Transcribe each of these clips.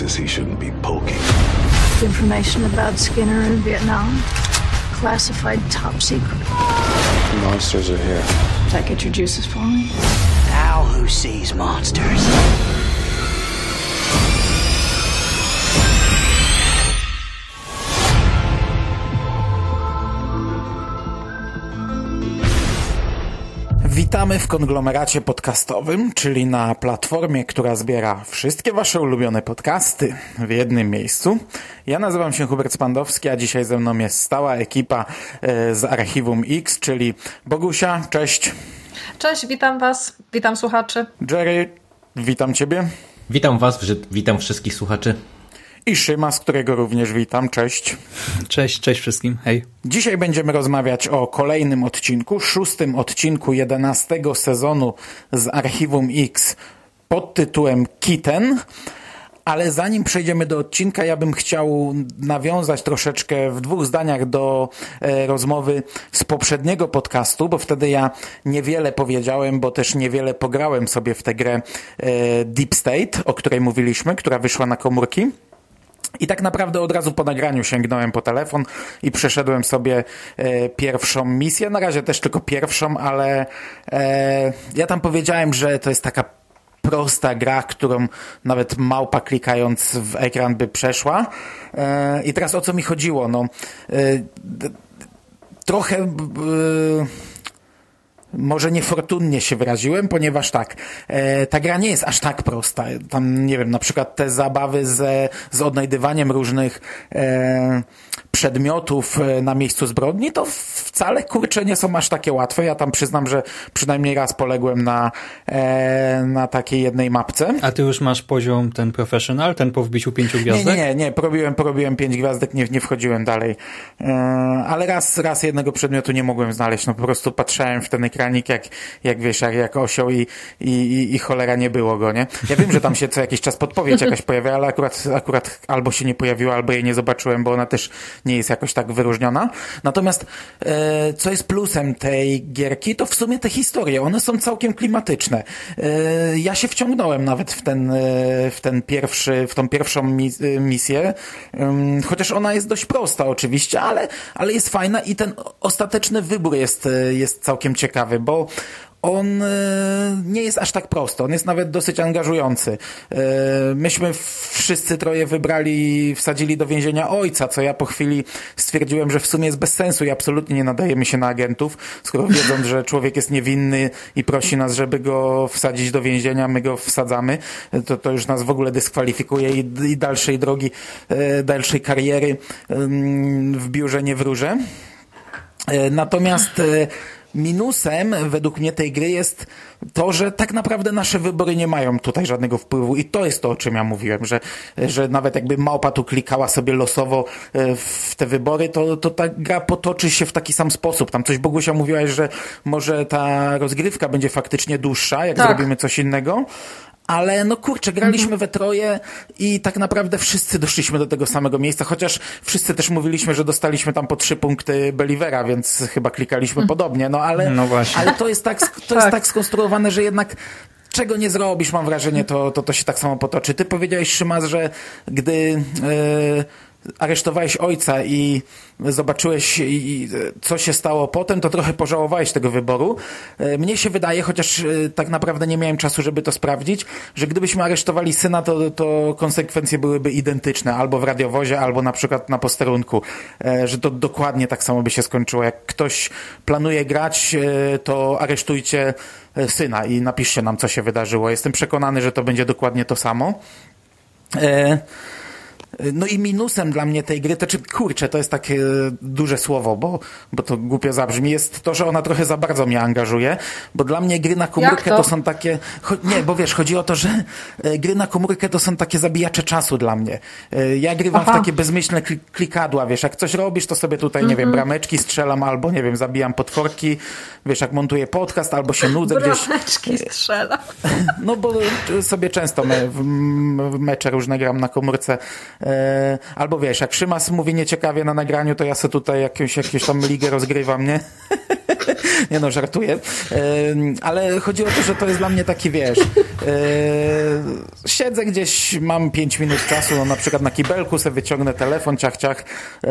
Places he shouldn't be poking. Information about Skinner in Vietnam. Classified top secret. Monsters are here. That get your juices flowing? Now who sees monsters? Witamy w konglomeracie podcastowym, czyli na platformie, która zbiera wszystkie wasze ulubione podcasty w jednym miejscu. Ja nazywam się Hubert Spandowski, a dzisiaj ze mną jest stała ekipa e, z Archiwum X, czyli Bogusia, cześć. Cześć, witam Was, witam słuchaczy. Jerry, witam ciebie. Witam Was, witam wszystkich słuchaczy. I Szyma, z którego również witam, cześć. Cześć, cześć wszystkim, hej. Dzisiaj będziemy rozmawiać o kolejnym odcinku, szóstym odcinku jedenastego sezonu z Archiwum X pod tytułem Kitten. Ale zanim przejdziemy do odcinka, ja bym chciał nawiązać troszeczkę w dwóch zdaniach do e, rozmowy z poprzedniego podcastu, bo wtedy ja niewiele powiedziałem, bo też niewiele pograłem sobie w tę grę e, Deep State, o której mówiliśmy, która wyszła na komórki. I tak naprawdę od razu po nagraniu sięgnąłem po telefon i przeszedłem sobie e, pierwszą misję. Na razie też tylko pierwszą, ale e, ja tam powiedziałem, że to jest taka prosta gra, którą nawet małpa klikając w ekran by przeszła. E, I teraz o co mi chodziło? No, e, trochę może niefortunnie się wyraziłem, ponieważ tak, e, ta gra nie jest aż tak prosta. Tam, nie wiem, na przykład te zabawy ze, z odnajdywaniem różnych e, przedmiotów e, na miejscu zbrodni, to wcale, kurczę, nie są aż takie łatwe. Ja tam przyznam, że przynajmniej raz poległem na, e, na takiej jednej mapce. A ty już masz poziom ten professional, ten po wbiciu pięciu gwiazdek? Nie, nie, nie, porobiłem, porobiłem pięć gwiazdek, nie, nie wchodziłem dalej. E, ale raz, raz jednego przedmiotu nie mogłem znaleźć, no po prostu patrzałem w ten ekranik, jak, jak wiesz, jak, jak osioł i, i, i, i cholera nie było go, nie? Ja wiem, że tam się co jakiś czas podpowiedź jakaś pojawia, ale akurat, akurat albo się nie pojawiła, albo jej nie zobaczyłem, bo ona też nie jest jakoś tak wyróżniona. Natomiast e, co jest plusem tej gierki, to w sumie te historie, one są całkiem klimatyczne. E, ja się wciągnąłem nawet w ten, e, w ten pierwszy, w tą pierwszą mis misję, chociaż ona jest dość prosta oczywiście, ale, ale jest fajna i ten ostateczny wybór jest, jest całkiem ciekawy, bo on nie jest aż tak prosty, on jest nawet dosyć angażujący. Myśmy wszyscy troje wybrali, wsadzili do więzienia ojca, co ja po chwili stwierdziłem, że w sumie jest bez sensu i absolutnie nie nadajemy się na agentów, skoro wiedząc, że człowiek jest niewinny i prosi nas, żeby go wsadzić do więzienia, my go wsadzamy, to, to już nas w ogóle dyskwalifikuje i, i dalszej drogi, dalszej kariery w biurze nie wróżę. Natomiast minusem według mnie tej gry jest to, że tak naprawdę nasze wybory nie mają tutaj żadnego wpływu i to jest to, o czym ja mówiłem, że, że nawet jakby małpa tu klikała sobie losowo w te wybory, to, to ta gra potoczy się w taki sam sposób. Tam coś Bogusia mówiłaś, że może ta rozgrywka będzie faktycznie dłuższa, jak tak. zrobimy coś innego, ale no kurczę, graliśmy we troje i tak naprawdę wszyscy doszliśmy do tego samego miejsca, chociaż wszyscy też mówiliśmy, że dostaliśmy tam po trzy punkty Belivera, więc chyba klikaliśmy podobnie, no ale, no ale to jest tak, to jest tak. tak skonstruowane, że jednak czego nie zrobisz, mam wrażenie, to, to, to się tak samo potoczy. Ty powiedziałeś, Szymas, że gdy yy, aresztowałeś ojca i zobaczyłeś, co się stało potem, to trochę pożałowałeś tego wyboru. E, mnie się wydaje, chociaż e, tak naprawdę nie miałem czasu, żeby to sprawdzić, że gdybyśmy aresztowali syna, to, to konsekwencje byłyby identyczne, albo w radiowozie, albo na przykład na posterunku, e, że to dokładnie tak samo by się skończyło. Jak ktoś planuje grać, to aresztujcie syna i napiszcie nam, co się wydarzyło. Jestem przekonany, że to będzie dokładnie to samo. No i minusem dla mnie tej gry, to czy kurczę, to jest takie duże słowo, bo, bo to głupio zabrzmi, jest to, że ona trochę za bardzo mnie angażuje, bo dla mnie gry na komórkę to? to? są takie, nie, bo wiesz, chodzi o to, że e, gry na komórkę to są takie zabijacze czasu dla mnie. E, Ja grywam Aha. w takie bezmyślne kli- klikadła, wiesz, jak coś robisz, to sobie tutaj, nie wiem, brameczki strzelam, albo nie wiem, zabijam potworki, wiesz, jak montuję podcast, albo się nudzę gdzieś. Brameczki strzela. No bo sobie często me, mecze różne gram na komórce. E, albo wiesz, jak Szymas mówi nieciekawie na nagraniu, to ja sobie tutaj jakąś, jakąś tam ligę rozgrywam, nie? nie no, żartuję. E, ale chodzi o to, że to jest dla mnie taki, wiesz, e, siedzę gdzieś, mam 5 minut czasu, no, na przykład na kibelku, sobie wyciągnę telefon, ciach, ciach,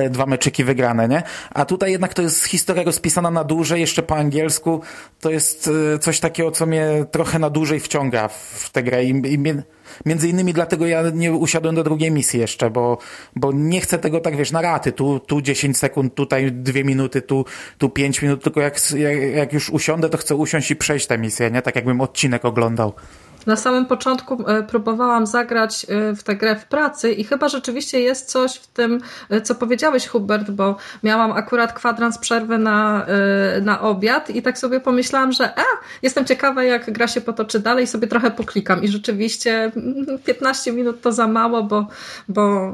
dwa meczyki wygrane, nie? A tutaj jednak to jest historia rozpisana na dłużej, jeszcze po angielsku. To jest coś takiego, co mnie trochę na dłużej wciąga w tę grę i, i mnie, Między innymi dlatego ja nie usiadłem do drugiej misji jeszcze, bo, bo nie chcę tego tak, wiesz, na raty. Tu, tu 10 sekund, tutaj 2 minuty, tu, tu 5 minut, tylko jak, jak, jak już usiądę, to chcę usiąść i przejść tę misję, nie? Tak jakbym odcinek oglądał. Na samym początku e, próbowałam zagrać e, w tę grę w pracy i chyba rzeczywiście jest coś w tym, e, co powiedziałeś Hubert, bo miałam akurat kwadrans przerwy na, na obiad i tak sobie pomyślałam, że a, jestem ciekawa jak gra się potoczy dalej sobie trochę poklikam i rzeczywiście mm, 15 minut to za mało, bo, bo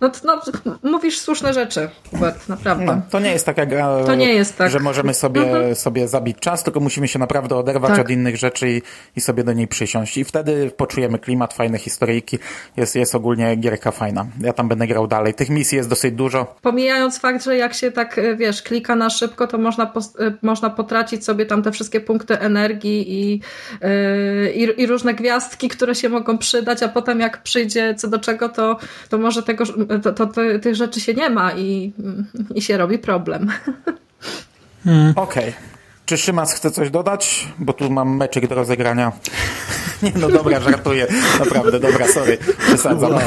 no, no, mówisz słuszne rzeczy Hubert, naprawdę. No, to nie jest gra, To nie jest tak. że możemy sobie, Mhm. sobie zabić czas, tylko musimy się naprawdę oderwać Tak. od innych rzeczy i, i sobie do niej przysiąść. I wtedy poczujemy klimat, fajne historyjki. Jest, jest ogólnie gierka fajna. Ja tam będę grał dalej. Tych misji jest dosyć dużo. Pomijając fakt, że jak się tak, e, wiesz, klika na szybko, to można, pos- e, można potracić sobie tam te wszystkie punkty energii i, yy, i, i różne gwiazdki, które się mogą przydać, a potem jak przyjdzie co do czego, to, to może tego, to, to, to, tych rzeczy się nie ma i, i się robi problem. Okej. Czy Szymas chce coś dodać? Bo tu mam meczyk do rozegrania. Nie, no dobra, żartuję. Naprawdę, dobra, sorry. Przesadzam.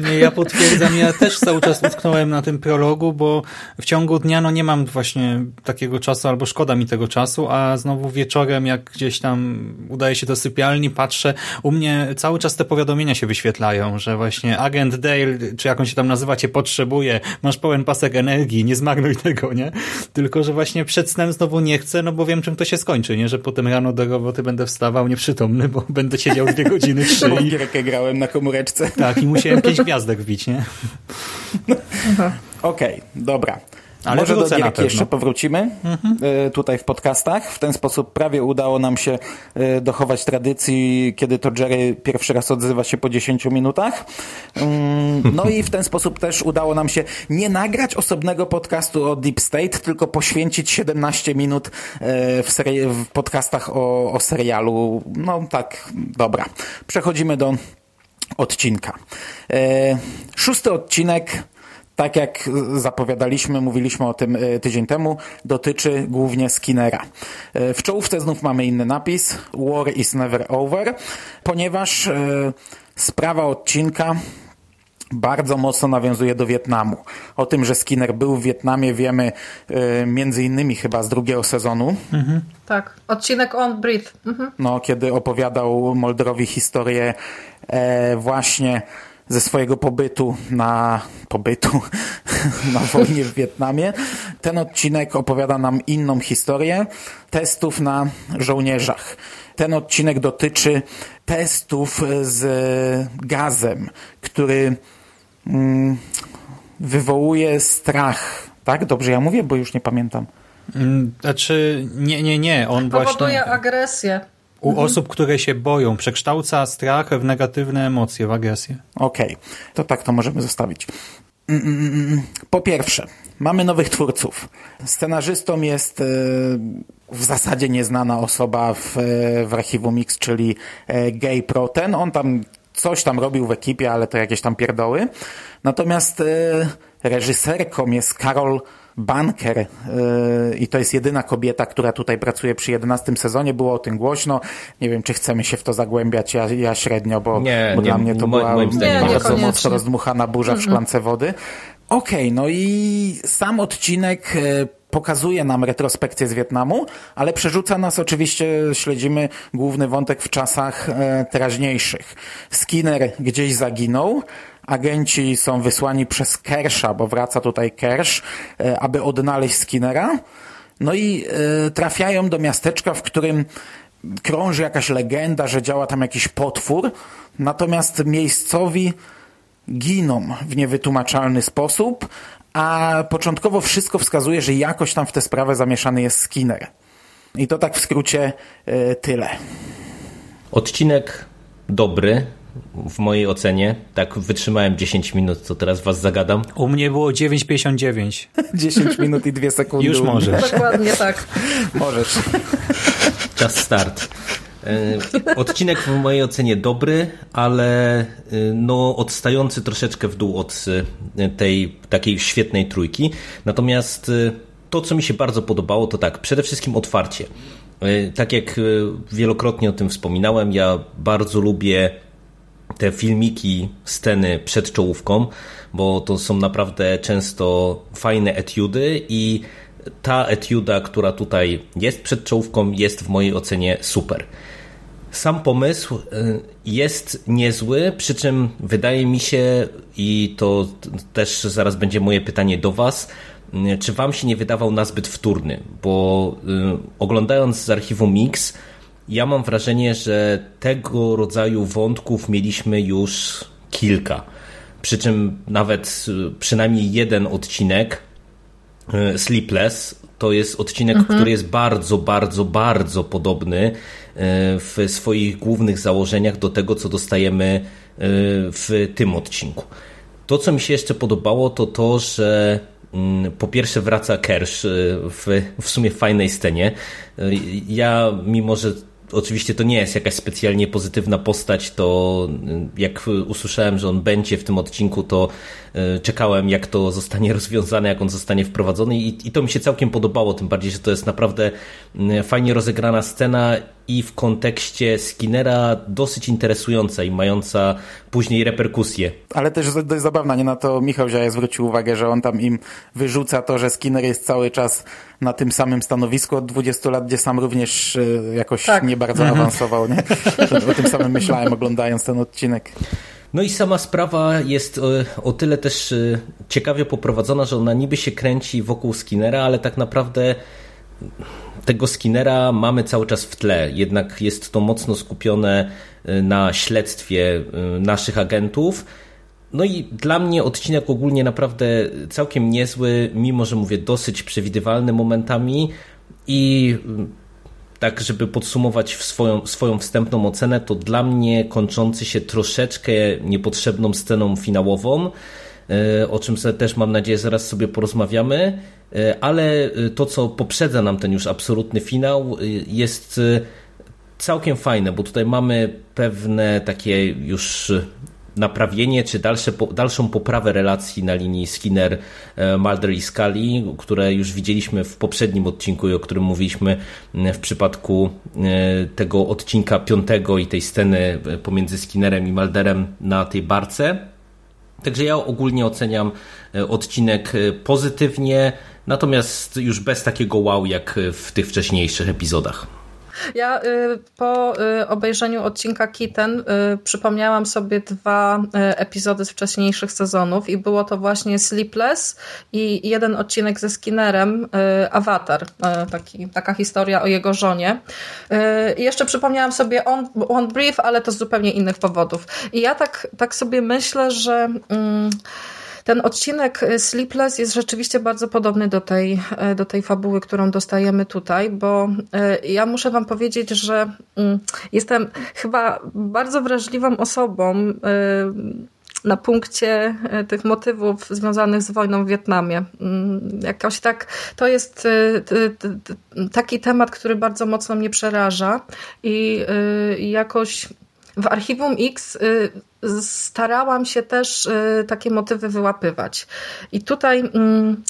Nie, ja potwierdzam, ja też cały czas utknąłem na tym prologu, bo w ciągu dnia no nie mam właśnie takiego czasu, albo szkoda mi tego czasu, a znowu wieczorem, jak gdzieś tam udaje się do sypialni, patrzę, u mnie cały czas te powiadomienia się wyświetlają, że właśnie agent Dale, czy jak on się tam nazywa, cię potrzebuje, masz pełen pasek energii, nie zmarnuj tego, nie? Tylko, że właśnie przed snem znowu nie chcę, no bo wiem, czym to się skończy, nie? Że potem rano do roboty będę wstawał nieprzytomny, bo będę siedział dwie godziny, trzy Bo i gierkę grałem na komóreczce. tak, i musiałem pięć gwiazdek wbić, nie? Okej, dobra. Ale Może do gierki jeszcze powrócimy e, tutaj w podcastach. W ten sposób prawie udało nam się e, dochować tradycji, kiedy to Jerry pierwszy raz odzywa się po 10 minutach. Mm, No i w ten sposób też udało nam się nie nagrać osobnego podcastu o Deep State, tylko poświęcić 17 minut e, w, seri- w podcastach o, o serialu. No tak, dobra. Przechodzimy do odcinka. E, Szósty odcinek, tak jak zapowiadaliśmy, mówiliśmy o tym e, tydzień temu, dotyczy głównie Skinnera. E, W czołówce znów mamy inny napis War is never over, ponieważ sprawa odcinka bardzo mocno nawiązuje do Wietnamu. O tym, że Skinner był w Wietnamie wiemy e, między innymi chyba z drugiego sezonu, Tak, odcinek On Breathe. Mhm. no, kiedy opowiadał Moldrowi historię e, właśnie ze swojego pobytu na pobytu na wojnie w Wietnamie. Ten odcinek opowiada nam inną historię testów na żołnierzach. Ten odcinek dotyczy testów z gazem, który wywołuje strach. Tak? Dobrze ja mówię, bo już nie pamiętam. Mm, Znaczy, nie, nie, nie. On Powoduje właśnie agresję. u osób, które się boją, przekształca strach w negatywne emocje, w agresję. Okej, to tak to możemy zostawić. Mm, mm, mm. Po pierwsze, mamy nowych twórców. Scenarzystą jest e, w zasadzie nieznana osoba w, e, w archiwum Mix, czyli e, Gay Proten. On tam coś tam robił w ekipie, ale to jakieś tam pierdoły. Natomiast e, reżyserką jest Karol Banker e, i to jest jedyna kobieta, która tutaj pracuje przy 11 sezonie. Było o tym głośno. Nie wiem, czy chcemy się w to zagłębiać. Ja, ja średnio, bo, Nie, bo nie, dla mnie to była bardzo mocno rozdmuchana burza w szklance wody. Okej, no i sam odcinek e, pokazuje nam retrospekcję z Wietnamu, ale przerzuca nas oczywiście, śledzimy główny wątek w czasach e, teraźniejszych. Skinner gdzieś zaginął, agenci są wysłani przez Kersha, bo wraca tutaj Kersh, e, aby odnaleźć Skinnera. No i e, trafiają do miasteczka, w którym krąży jakaś legenda, że działa tam jakiś potwór, natomiast miejscowi giną w niewytłumaczalny sposób, a początkowo wszystko wskazuje, że jakoś tam w tę sprawę zamieszany jest Skinner. I to tak w skrócie e, tyle. Odcinek dobry, w mojej ocenie. Tak wytrzymałem 10 minut, co teraz was zagadam. U mnie było 9,59. 10 minut i 2 sekundy. Już możesz. Dokładnie tak. Możesz. Czas start. E, odcinek w mojej ocenie dobry, ale e, no, odstający troszeczkę w dół od e, tej takiej świetnej trójki. Natomiast to, co mi się bardzo podobało, to tak, przede wszystkim otwarcie. Tak jak wielokrotnie o tym wspominałem, ja bardzo lubię te filmiki, sceny przed czołówką, bo to są naprawdę często fajne etiudy i ta etiuda, która tutaj jest przed czołówką, jest w mojej ocenie super. Sam pomysł y, jest niezły, przy czym wydaje mi się, i to też zaraz będzie moje pytanie do Was, y, czy Wam się nie wydawał nazbyt wtórny? Bo y, oglądając z archiwum Mix, ja mam wrażenie, że tego rodzaju wątków mieliśmy już kilka. Przy czym nawet przynajmniej jeden odcinek, Sleepless, to jest odcinek, mhm. który jest bardzo, bardzo, bardzo podobny w swoich głównych założeniach do tego, co dostajemy e, w tym odcinku. To, co mi się jeszcze podobało, to to, że mm, po pierwsze wraca Kersh e, w, w sumie fajnej scenie. E, ja, mimo że oczywiście to nie jest jakaś specjalnie pozytywna postać, to jak usłyszałem, że on będzie w tym odcinku, to e, czekałem, jak to zostanie rozwiązane, jak on zostanie wprowadzony i, i to mi się całkiem podobało, tym bardziej, że to jest naprawdę fajnie rozegrana scena i w kontekście Skinnera dosyć interesująca i mająca później reperkusje. Ale też dość zabawna, nie na to Michał Ziaja zwrócił uwagę, że on tam im wyrzuca to, że Skinner jest cały czas na tym samym stanowisku od 20 lat, gdzie sam również e, jakoś tak. nie bardzo mhm. awansował. Nie? O tym samym myślałem oglądając ten odcinek. No i sama sprawa jest o, o, tyle też e, ciekawie poprowadzona, że ona niby się kręci wokół Skinnera, ale tak naprawdę tego Skinnera mamy cały czas w tle, jednak jest to mocno skupione y, na śledztwie y, naszych agentów. No i dla mnie odcinek ogólnie naprawdę całkiem niezły, mimo że mówię dosyć przewidywalny momentami i y, tak, żeby podsumować swoją, swoją wstępną ocenę, to dla mnie kończący się troszeczkę niepotrzebną sceną finałową, o czym też mam nadzieję zaraz sobie porozmawiamy. E, ale e, to, co poprzedza nam ten już absolutny finał, e, jest całkiem fajne, bo tutaj mamy pewne takie już naprawienie czy dalsze, dalszą poprawę relacji na linii Skinner, Mulder i Scully, które już widzieliśmy w poprzednim odcinku i o którym mówiliśmy w przypadku tego odcinka piątego i tej sceny pomiędzy Skinnerem i Mulderem na tej barce. Także ja ogólnie oceniam odcinek pozytywnie. Natomiast już bez takiego wow jak w tych wcześniejszych epizodach. Ja y, po y, obejrzeniu odcinka Kitten y, przypomniałam sobie dwa epizody z wcześniejszych sezonów i było to właśnie Sleepless i jeden odcinek ze Skinnerem, Avatar, taki, taka historia o jego żonie. I jeszcze przypomniałam sobie On, on Brief, ale to z zupełnie innych powodów. I ja tak, tak sobie myślę, że... Mm, ten odcinek y, Sleepless jest rzeczywiście bardzo podobny do tej, y, do tej fabuły, którą dostajemy tutaj, bo y, ja muszę Wam powiedzieć, że mm, jestem chyba bardzo wrażliwą osobą na punkcie tych motywów związanych z wojną w Wietnamie. Mm, jakoś tak, to jest taki temat, który bardzo mocno mnie przeraża i jakoś w Archiwum X starałam się też y, takie motywy wyłapywać. I tutaj mm,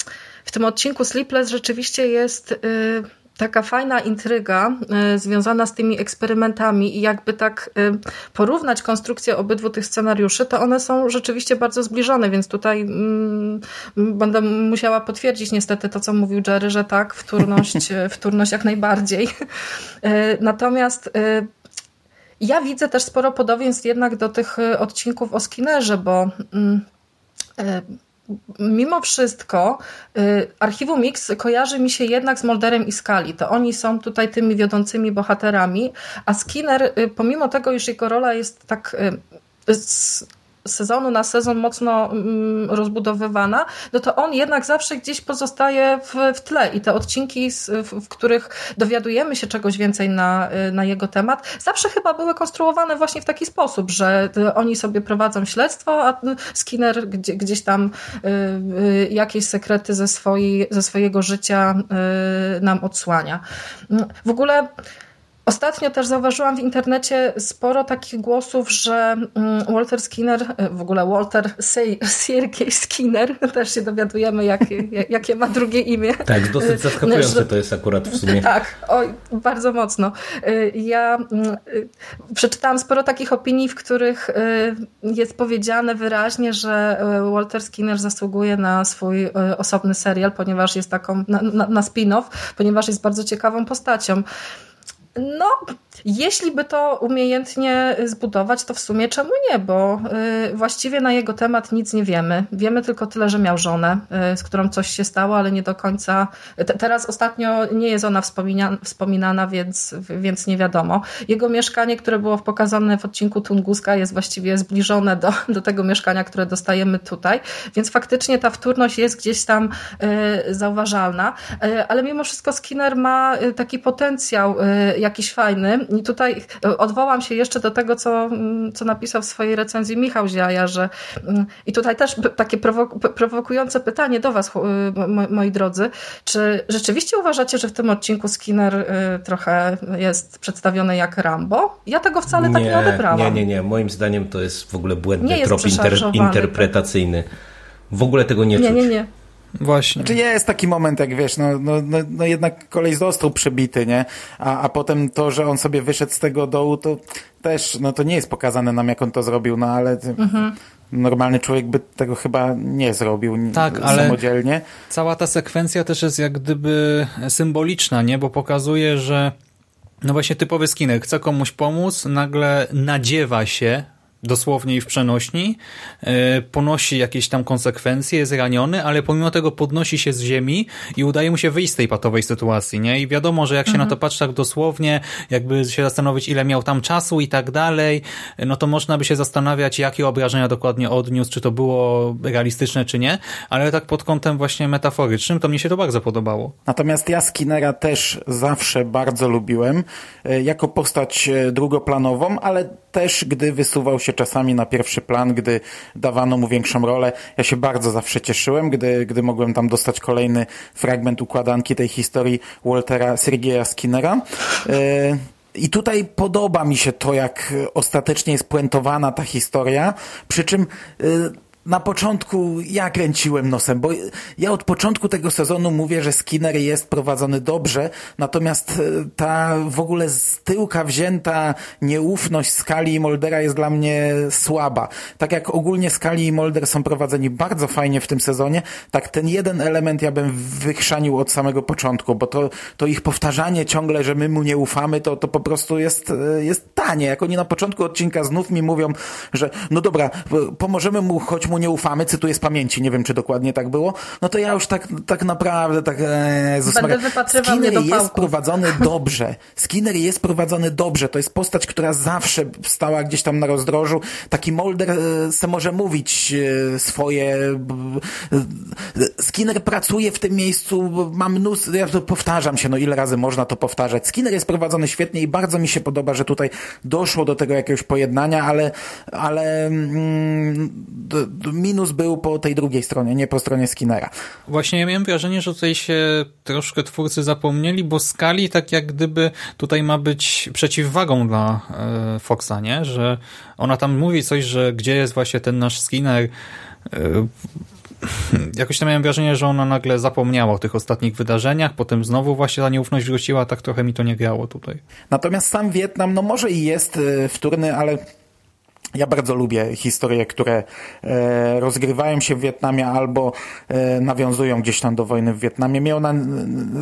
w tym odcinku Sleepless rzeczywiście jest y, taka fajna intryga y, związana z tymi eksperymentami i jakby tak y, porównać konstrukcję obydwu tych scenariuszy, to one są rzeczywiście bardzo zbliżone, więc tutaj mm, będę musiała potwierdzić niestety to, co mówił Jerry, że tak, wtórność, wtórność jak najbardziej. Natomiast ja widzę też sporo podobieństw jednak do tych odcinków o Skinnerze, bo mm, mimo wszystko y, Archiwum Mix kojarzy mi się jednak z Molderem i Skali. To oni są tutaj tymi wiodącymi bohaterami, a Skinner, y, pomimo tego, iż jego rola jest tak y, sezonu na sezon mocno mm, rozbudowywana, no to on jednak zawsze gdzieś pozostaje w, w tle i te odcinki, w, których dowiadujemy się czegoś więcej na, na jego temat, zawsze chyba były konstruowane właśnie w taki sposób, że oni sobie prowadzą śledztwo, a Skinner gdzie, gdzieś tam y, y, jakieś sekrety ze, swojej, ze swojego życia y, nam odsłania. W ogóle Ostatnio też zauważyłam w internecie sporo takich głosów, że mm, Walter Skinner, e, w ogóle Walter Siergiej Skinner, też się dowiadujemy, jakie, jakie ma drugie imię. Tak, dosyć zaskakujące że, to jest akurat w sumie. Tak, oj, bardzo mocno. E, ja mm, e, przeczytałam sporo takich opinii, w których jest powiedziane wyraźnie, że Walter Skinner zasługuje na swój osobny serial, ponieważ jest taką, na, na, na spin-off, ponieważ jest bardzo ciekawą postacią. No, jeśli by to umiejętnie zbudować, to w sumie czemu nie, bo y, właściwie na jego temat nic nie wiemy. Wiemy tylko tyle, że miał żonę, y, z którą coś się stało, ale nie do końca. Teraz ostatnio nie jest ona wspominana, więc, więc nie wiadomo. Jego mieszkanie, które było pokazane w odcinku Tunguska, jest właściwie zbliżone do, do tego mieszkania, które dostajemy tutaj, więc faktycznie ta wtórność jest gdzieś tam y, zauważalna, ale mimo wszystko Skinner ma taki potencjał jakiś fajny. I tutaj odwołam się jeszcze do tego, co, co napisał w swojej recenzji Michał Ziaja, że i tutaj też takie prowokujące pytanie do Was, moi drodzy, czy rzeczywiście uważacie, że w tym odcinku Skinner y, trochę jest przedstawiony jak Rambo? Ja tego wcale nie, tak nie odebrałam. Nie, nie, nie. Moim zdaniem to jest w ogóle błędny trop inter, interpretacyjny. W ogóle tego nie, nie czuć. Nie, nie, nie. Właśnie. Znaczy jest taki moment, jak wiesz, no, no, no, no jednak kolej został przebity, nie? A, a potem to, że on sobie wyszedł z tego dołu, to też, no to nie jest pokazane nam, jak on to zrobił, no ale mhm. normalny człowiek by tego chyba nie zrobił tak, samodzielnie. cała ta sekwencja też jest jak gdyby symboliczna, nie? Bo pokazuje, że no właśnie typowy Skinner chce komuś pomóc, nagle nadziewa się dosłownie i w przenośni, e, ponosi jakieś tam konsekwencje, jest raniony, ale pomimo tego podnosi się z ziemi i udaje mu się wyjść z tej patowej sytuacji, nie? I wiadomo, że jak się mhm. na to patrzy tak dosłownie, jakby się zastanowić, ile miał tam czasu i tak dalej, no to można by się zastanawiać, jakie obrażenia dokładnie odniósł, czy to było realistyczne, czy nie, ale tak pod kątem właśnie metaforycznym, to mnie się to bardzo podobało. Natomiast ja Skinnera też zawsze bardzo lubiłem, e, jako postać e, drugoplanową, ale też gdy wysuwał się czasami na pierwszy plan, gdy dawano mu większą rolę. Ja się bardzo zawsze cieszyłem, gdy, gdy mogłem tam dostać kolejny fragment układanki tej historii Waltera Sergeja Skinnera. E, I tutaj podoba mi się to, jak ostatecznie jest puentowana ta historia, przy czym e, na początku ja kręciłem nosem, bo ja od początku tego sezonu mówię, że Skinner jest prowadzony dobrze, natomiast e, ta w ogóle z tyłka wzięta nieufność Skali i Moldera jest dla mnie słaba. Tak jak ogólnie Skali i Molder są prowadzeni bardzo fajnie w tym sezonie, tak ten jeden element ja bym wychrzanił od samego początku, bo to, to ich powtarzanie ciągle, że my mu nie ufamy, to, to po prostu jest, e, jest tanie. Jak oni na początku odcinka znów mi mówią, że no dobra, pomożemy mu, choć nie ufamy, cytuję z pamięci, nie wiem czy dokładnie tak było, no to ja już tak, tak naprawdę tak e, Będę Skinner jest prowadzony dobrze. Skinner jest prowadzony dobrze. To jest postać, która zawsze stała gdzieś tam na rozdrożu. Taki Molder e, se może mówić e, swoje. Skinner pracuje w tym miejscu, ma mnóstwo, ja to powtarzam się, no ile razy można to powtarzać. Skinner jest prowadzony świetnie i bardzo mi się podoba, że tutaj doszło do tego jakiegoś pojednania, ale, ale mm, minus był po tej drugiej stronie, nie po stronie Skinnera. Właśnie ja miałem wrażenie, że tutaj się troszkę twórcy zapomnieli, bo Skali tak jak gdyby tutaj ma być przeciwwagą dla e, Foxa, nie? Że ona tam mówi coś, że gdzie jest właśnie ten nasz Skinner, e, jakoś tam miałem wrażenie, że ona nagle zapomniała o tych ostatnich wydarzeniach, potem znowu właśnie ta nieufność wróciła, tak trochę mi to nie grało tutaj. Natomiast sam Wietnam, no może i jest y, wtórny, ale ja bardzo lubię historie, które e, rozgrywają się w Wietnamie albo e, nawiązują gdzieś tam do wojny w Wietnamie. Mnie ona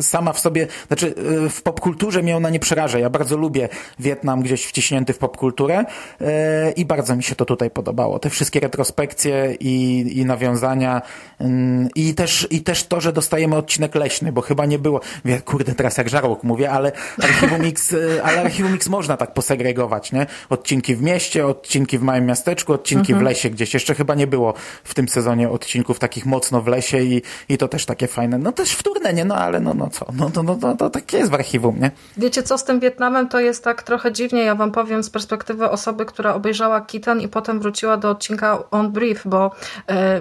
sama w sobie, znaczy e, w popkulturze mnie ona nie przeraża. Ja bardzo lubię Wietnam gdzieś wciśnięty w popkulturę e, i bardzo mi się to tutaj podobało. Te wszystkie retrospekcje i, i nawiązania mm, i też, i też to, że dostajemy odcinek leśny, bo chyba nie było, wie, kurde teraz jak żarłok mówię, ale Archiwum X, e, ale Archiwum X można tak posegregować, nie? Odcinki w mieście, odcinki w małym miasteczku, odcinki w lesie gdzieś. Jeszcze chyba nie było w tym sezonie odcinków takich mocno w lesie i, i to też takie fajne. No też wtórne, nie? No ale no, no co? No to no, no, to takie jest w archiwum, nie? Wiecie co z tym Wietnamem? To jest tak trochę dziwnie. Ja wam powiem z perspektywy osoby, która obejrzała Kitan i potem wróciła do odcinka On Brief, bo e,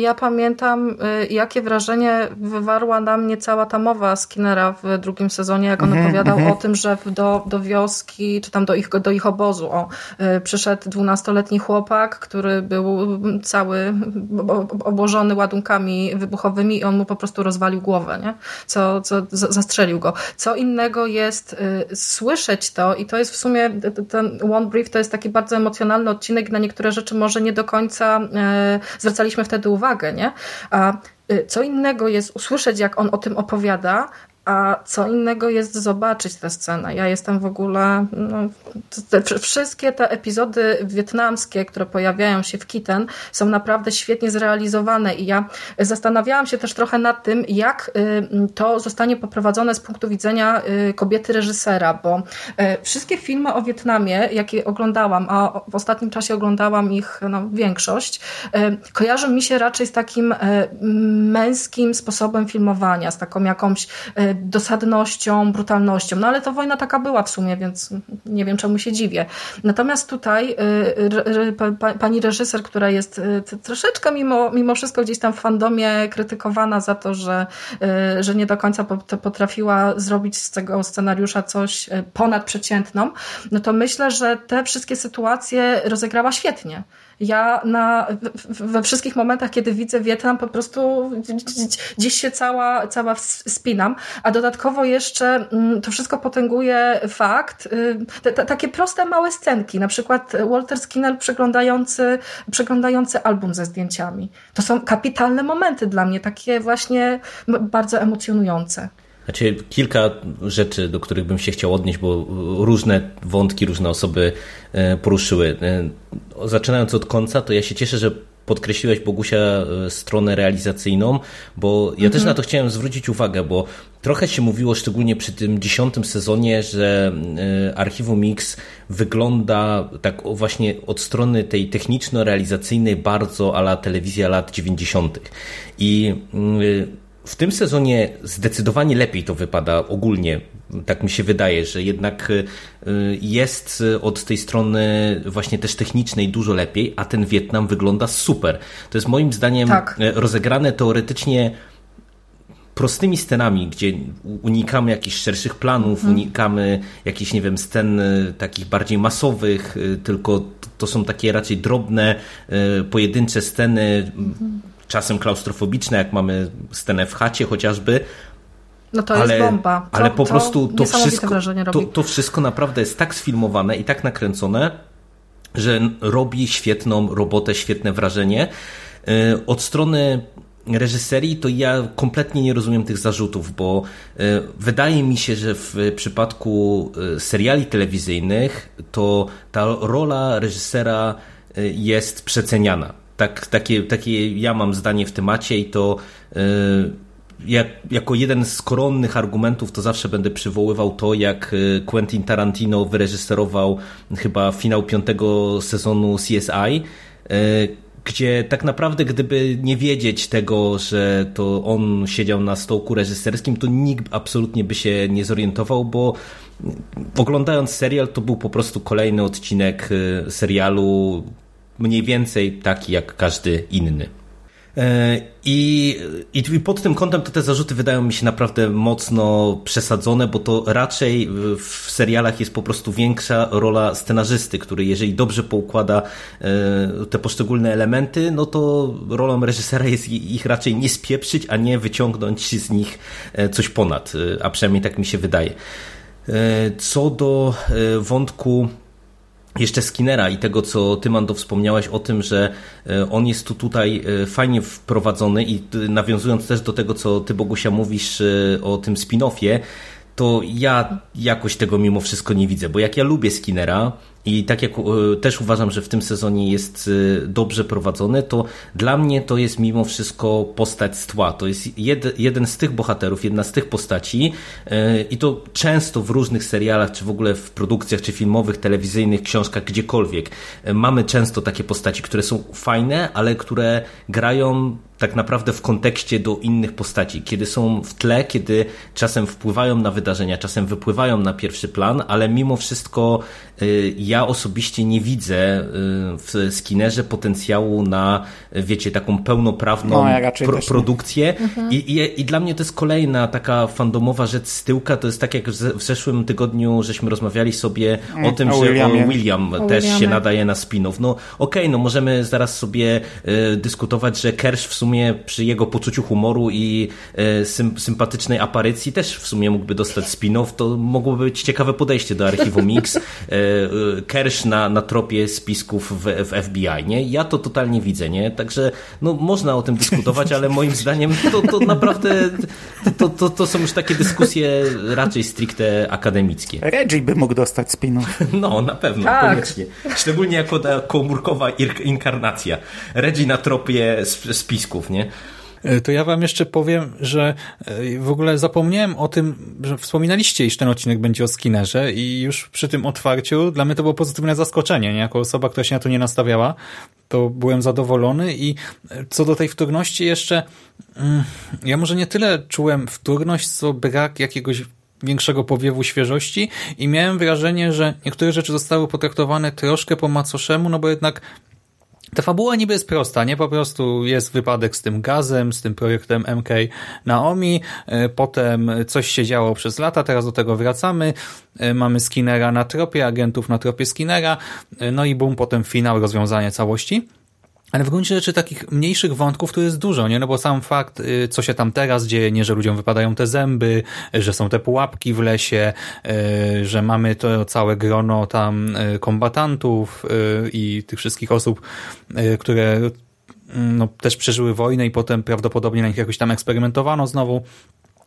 ja pamiętam, e, jakie wrażenie wywarła na mnie cała ta mowa Skinnera w drugim sezonie, jak on opowiadał o tym, że w- do, do wioski, czy tam do ich, do ich obozu o, e, przyszedł dwunastoletni chłopak, który był cały obłożony ładunkami wybuchowymi i on mu po prostu rozwalił głowę, nie? Co, co zastrzelił go. Co innego jest y, słyszeć to i to jest w sumie ten One Brief to jest taki bardzo emocjonalny odcinek, na niektóre rzeczy może nie do końca y, zwracaliśmy wtedy uwagę, nie? A y, co innego jest usłyszeć, jak on o tym opowiada, a co innego jest zobaczyć tę scenę. Ja jestem w ogóle. No, te, wszystkie te epizody wietnamskie, które pojawiają się w Kitten, są naprawdę świetnie zrealizowane. I ja zastanawiałam się też trochę nad tym, jak y, to zostanie poprowadzone z punktu widzenia y, kobiety reżysera, bo y, wszystkie filmy o Wietnamie, jakie oglądałam, a w ostatnim czasie oglądałam ich no, większość, kojarzą mi się raczej z takim męskim sposobem filmowania, z taką jakąś dosadnością, brutalnością. No ale to wojna taka była w sumie, więc nie wiem czemu się dziwię. Natomiast tutaj y, pa- pa- pani reżyser, która jest y, troszeczkę mimo, mimo wszystko gdzieś tam w fandomie krytykowana za to, że, y, że nie do końca potrafiła zrobić z tego scenariusza coś y, ponadprzeciętną, no to myślę, że te wszystkie sytuacje rozegrała świetnie. Ja na, we wszystkich momentach, kiedy widzę Wietnam, po prostu gdzieś się cała, cała spinam, a dodatkowo jeszcze mm, to wszystko potęguje fakt, y, te, te, takie proste, małe scenki, na przykład Walter Skinner przeglądający, przeglądający album ze zdjęciami. To są kapitalne momenty dla mnie, takie właśnie bardzo emocjonujące. Znaczy, kilka rzeczy, do których bym się chciał odnieść, bo różne wątki, różne osoby e, poruszyły. E, Zaczynając od końca, to ja się cieszę, że podkreśliłeś, Bogusia, e, stronę realizacyjną, bo ja też na to chciałem zwrócić uwagę, bo trochę się mówiło, szczególnie przy tym dziesiątym sezonie, że Archiwum Mix wygląda tak właśnie od strony tej techniczno-realizacyjnej bardzo ala telewizja lat 90. I mm, w tym sezonie zdecydowanie lepiej to wypada ogólnie. Tak mi się wydaje, że jednak y, jest od tej strony właśnie też technicznej dużo lepiej, a ten Wietnam wygląda super. To jest moim zdaniem Tak. e, rozegrane teoretycznie prostymi scenami, gdzie unikamy jakichś szerszych planów, unikamy jakichś, nie wiem, scen y, takich bardziej masowych, y, tylko to są takie raczej drobne, y, pojedyncze sceny, m, czasem klaustrofobiczne, jak mamy scenę w chacie chociażby, No to ale, jest bomba. To, ale po prostu to wszystko, to, to wszystko naprawdę jest tak sfilmowane i tak nakręcone, że robi świetną robotę, świetne wrażenie. Yy, Od strony reżyserii to ja kompletnie nie rozumiem tych zarzutów, bo yy, wydaje mi się, że w przypadku yy, seriali telewizyjnych to ta rola reżysera jest przeceniana. Tak, takie, takie ja mam zdanie w temacie i to jak, jako jeden z koronnych argumentów to zawsze będę przywoływał to, jak y, Quentin Tarantino wyreżyserował chyba finał piątego sezonu CSI, y, gdzie tak naprawdę gdyby nie wiedzieć tego, że to on siedział na stołku reżyserskim, to nikt absolutnie by się nie zorientował, bo oglądając serial to był po prostu kolejny odcinek y, serialu mniej więcej taki jak każdy inny. E, I, I pod tym kątem to te zarzuty wydają mi się naprawdę mocno przesadzone, bo to raczej w serialach jest po prostu większa rola scenarzysty, który jeżeli dobrze poukłada e, te poszczególne elementy, no to rolą reżysera jest ich raczej nie spieprzyć, a nie wyciągnąć z nich e, coś ponad, a przynajmniej tak mi się wydaje. Co do wątku jeszcze Skinnera i tego, co ty, Mando, wspomniałeś o tym, że e, on jest tu tutaj e, fajnie wprowadzony i nawiązując też do tego, co ty, Bogusia, mówisz e, o tym spin-offie, to ja jakoś tego mimo wszystko nie widzę, bo jak ja lubię Skinnera, i tak jak e, też uważam, że w tym sezonie jest e, dobrze prowadzony, to dla mnie to jest mimo wszystko postać z tła. To jest jed, jeden z tych bohaterów, jedna z tych postaci e, i to często w różnych serialach, czy w ogóle w produkcjach, czy filmowych, telewizyjnych, książkach, gdziekolwiek. Mamy często takie postaci, które są fajne, ale które grają tak naprawdę w kontekście do innych postaci, kiedy są w tle, kiedy czasem wpływają na wydarzenia, czasem wypływają na pierwszy plan, ale mimo wszystko ja ja osobiście nie widzę y, w Skinnerze potencjału na, wiecie, taką pełnoprawną no, ja pro, produkcję. Mhm. I, i, I, dla mnie to jest kolejna taka fandomowa rzecz z tyłka. To jest tak, jak w zeszłym tygodniu żeśmy rozmawiali sobie o tym, o że Williamie. William o też się nadaje na spinów. No okej, okay, no możemy zaraz sobie y, dyskutować, że Kersh w sumie przy jego poczuciu humoru i sym, sympatycznej aparycji też w sumie mógłby dostać spinów. To mogłoby być ciekawe podejście do archiwum Mix. Y, y, Kersh na, na tropie spisków w, w FBI, nie? Ja to totalnie widzę, nie? Także no, można o tym dyskutować, ale moim zdaniem to, to naprawdę to, to, to są już takie dyskusje raczej stricte akademickie. Reggie by mógł dostać spinów. No, na pewno, tak. koniecznie. Szczególnie jako ta komórkowa inkarnacja. Reggie na tropie spisków, nie? E, to ja wam jeszcze powiem, że e, w ogóle zapomniałem o tym, że wspominaliście, iż ten odcinek będzie o Skinnerze i już przy tym otwarciu dla mnie to było pozytywne zaskoczenie, nie? Jako osoba, która się na to nie nastawiała, to byłem zadowolony i e, co do tej wtórności jeszcze, mm, ja może nie tyle czułem wtórność, co brak jakiegoś większego powiewu świeżości i miałem wrażenie, że niektóre rzeczy zostały potraktowane troszkę po macoszemu, no bo jednak ta fabuła niby jest prosta, nie? Po prostu jest wypadek z tym gazem, z tym projektem MK Naomi, e, potem coś się działo przez lata, teraz do tego wracamy, e, mamy Skinnera na tropie, agentów na tropie Skinnera, e, no i bum, potem finał, rozwiązanie całości. Ale w gruncie rzeczy takich mniejszych wątków tu jest dużo, nie? No bo sam fakt, y, co się tam teraz dzieje, nie, że ludziom wypadają te zęby, że są te pułapki w lesie, y, że mamy to całe grono tam y, kombatantów i tych wszystkich osób, które no, też przeżyły wojnę i potem prawdopodobnie na nich jakoś tam eksperymentowano znowu.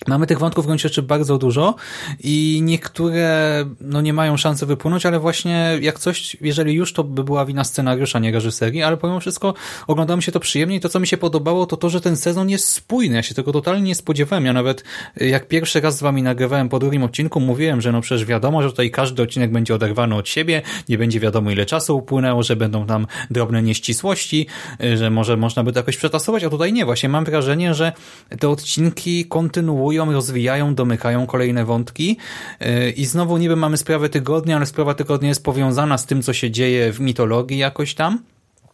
Mamy tych wątków w gruncie rzeczy bardzo dużo i niektóre no, nie mają szansy wypłynąć, ale właśnie jak coś, jeżeli już, to by była wina scenariusza, nie reżyserii, ale pomimo wszystko oglądało mi się to przyjemnie i to, co mi się podobało, to to, że ten sezon jest spójny. Ja się tego totalnie nie spodziewałem. Ja nawet jak pierwszy raz z wami nagrywałem po drugim odcinku, mówiłem, że no przecież wiadomo, że tutaj każdy odcinek będzie oderwany od siebie, nie będzie wiadomo ile czasu upłynęło, że będą tam drobne nieścisłości, że może można by to jakoś przetasować, a tutaj nie. Właśnie mam wrażenie, że te odcinki kontynuują kontynuują, rozwijają, domykają kolejne wątki y, i znowu niby mamy sprawę tygodnia, ale sprawa tygodnia jest powiązana z tym, co się dzieje w mitologii jakoś tam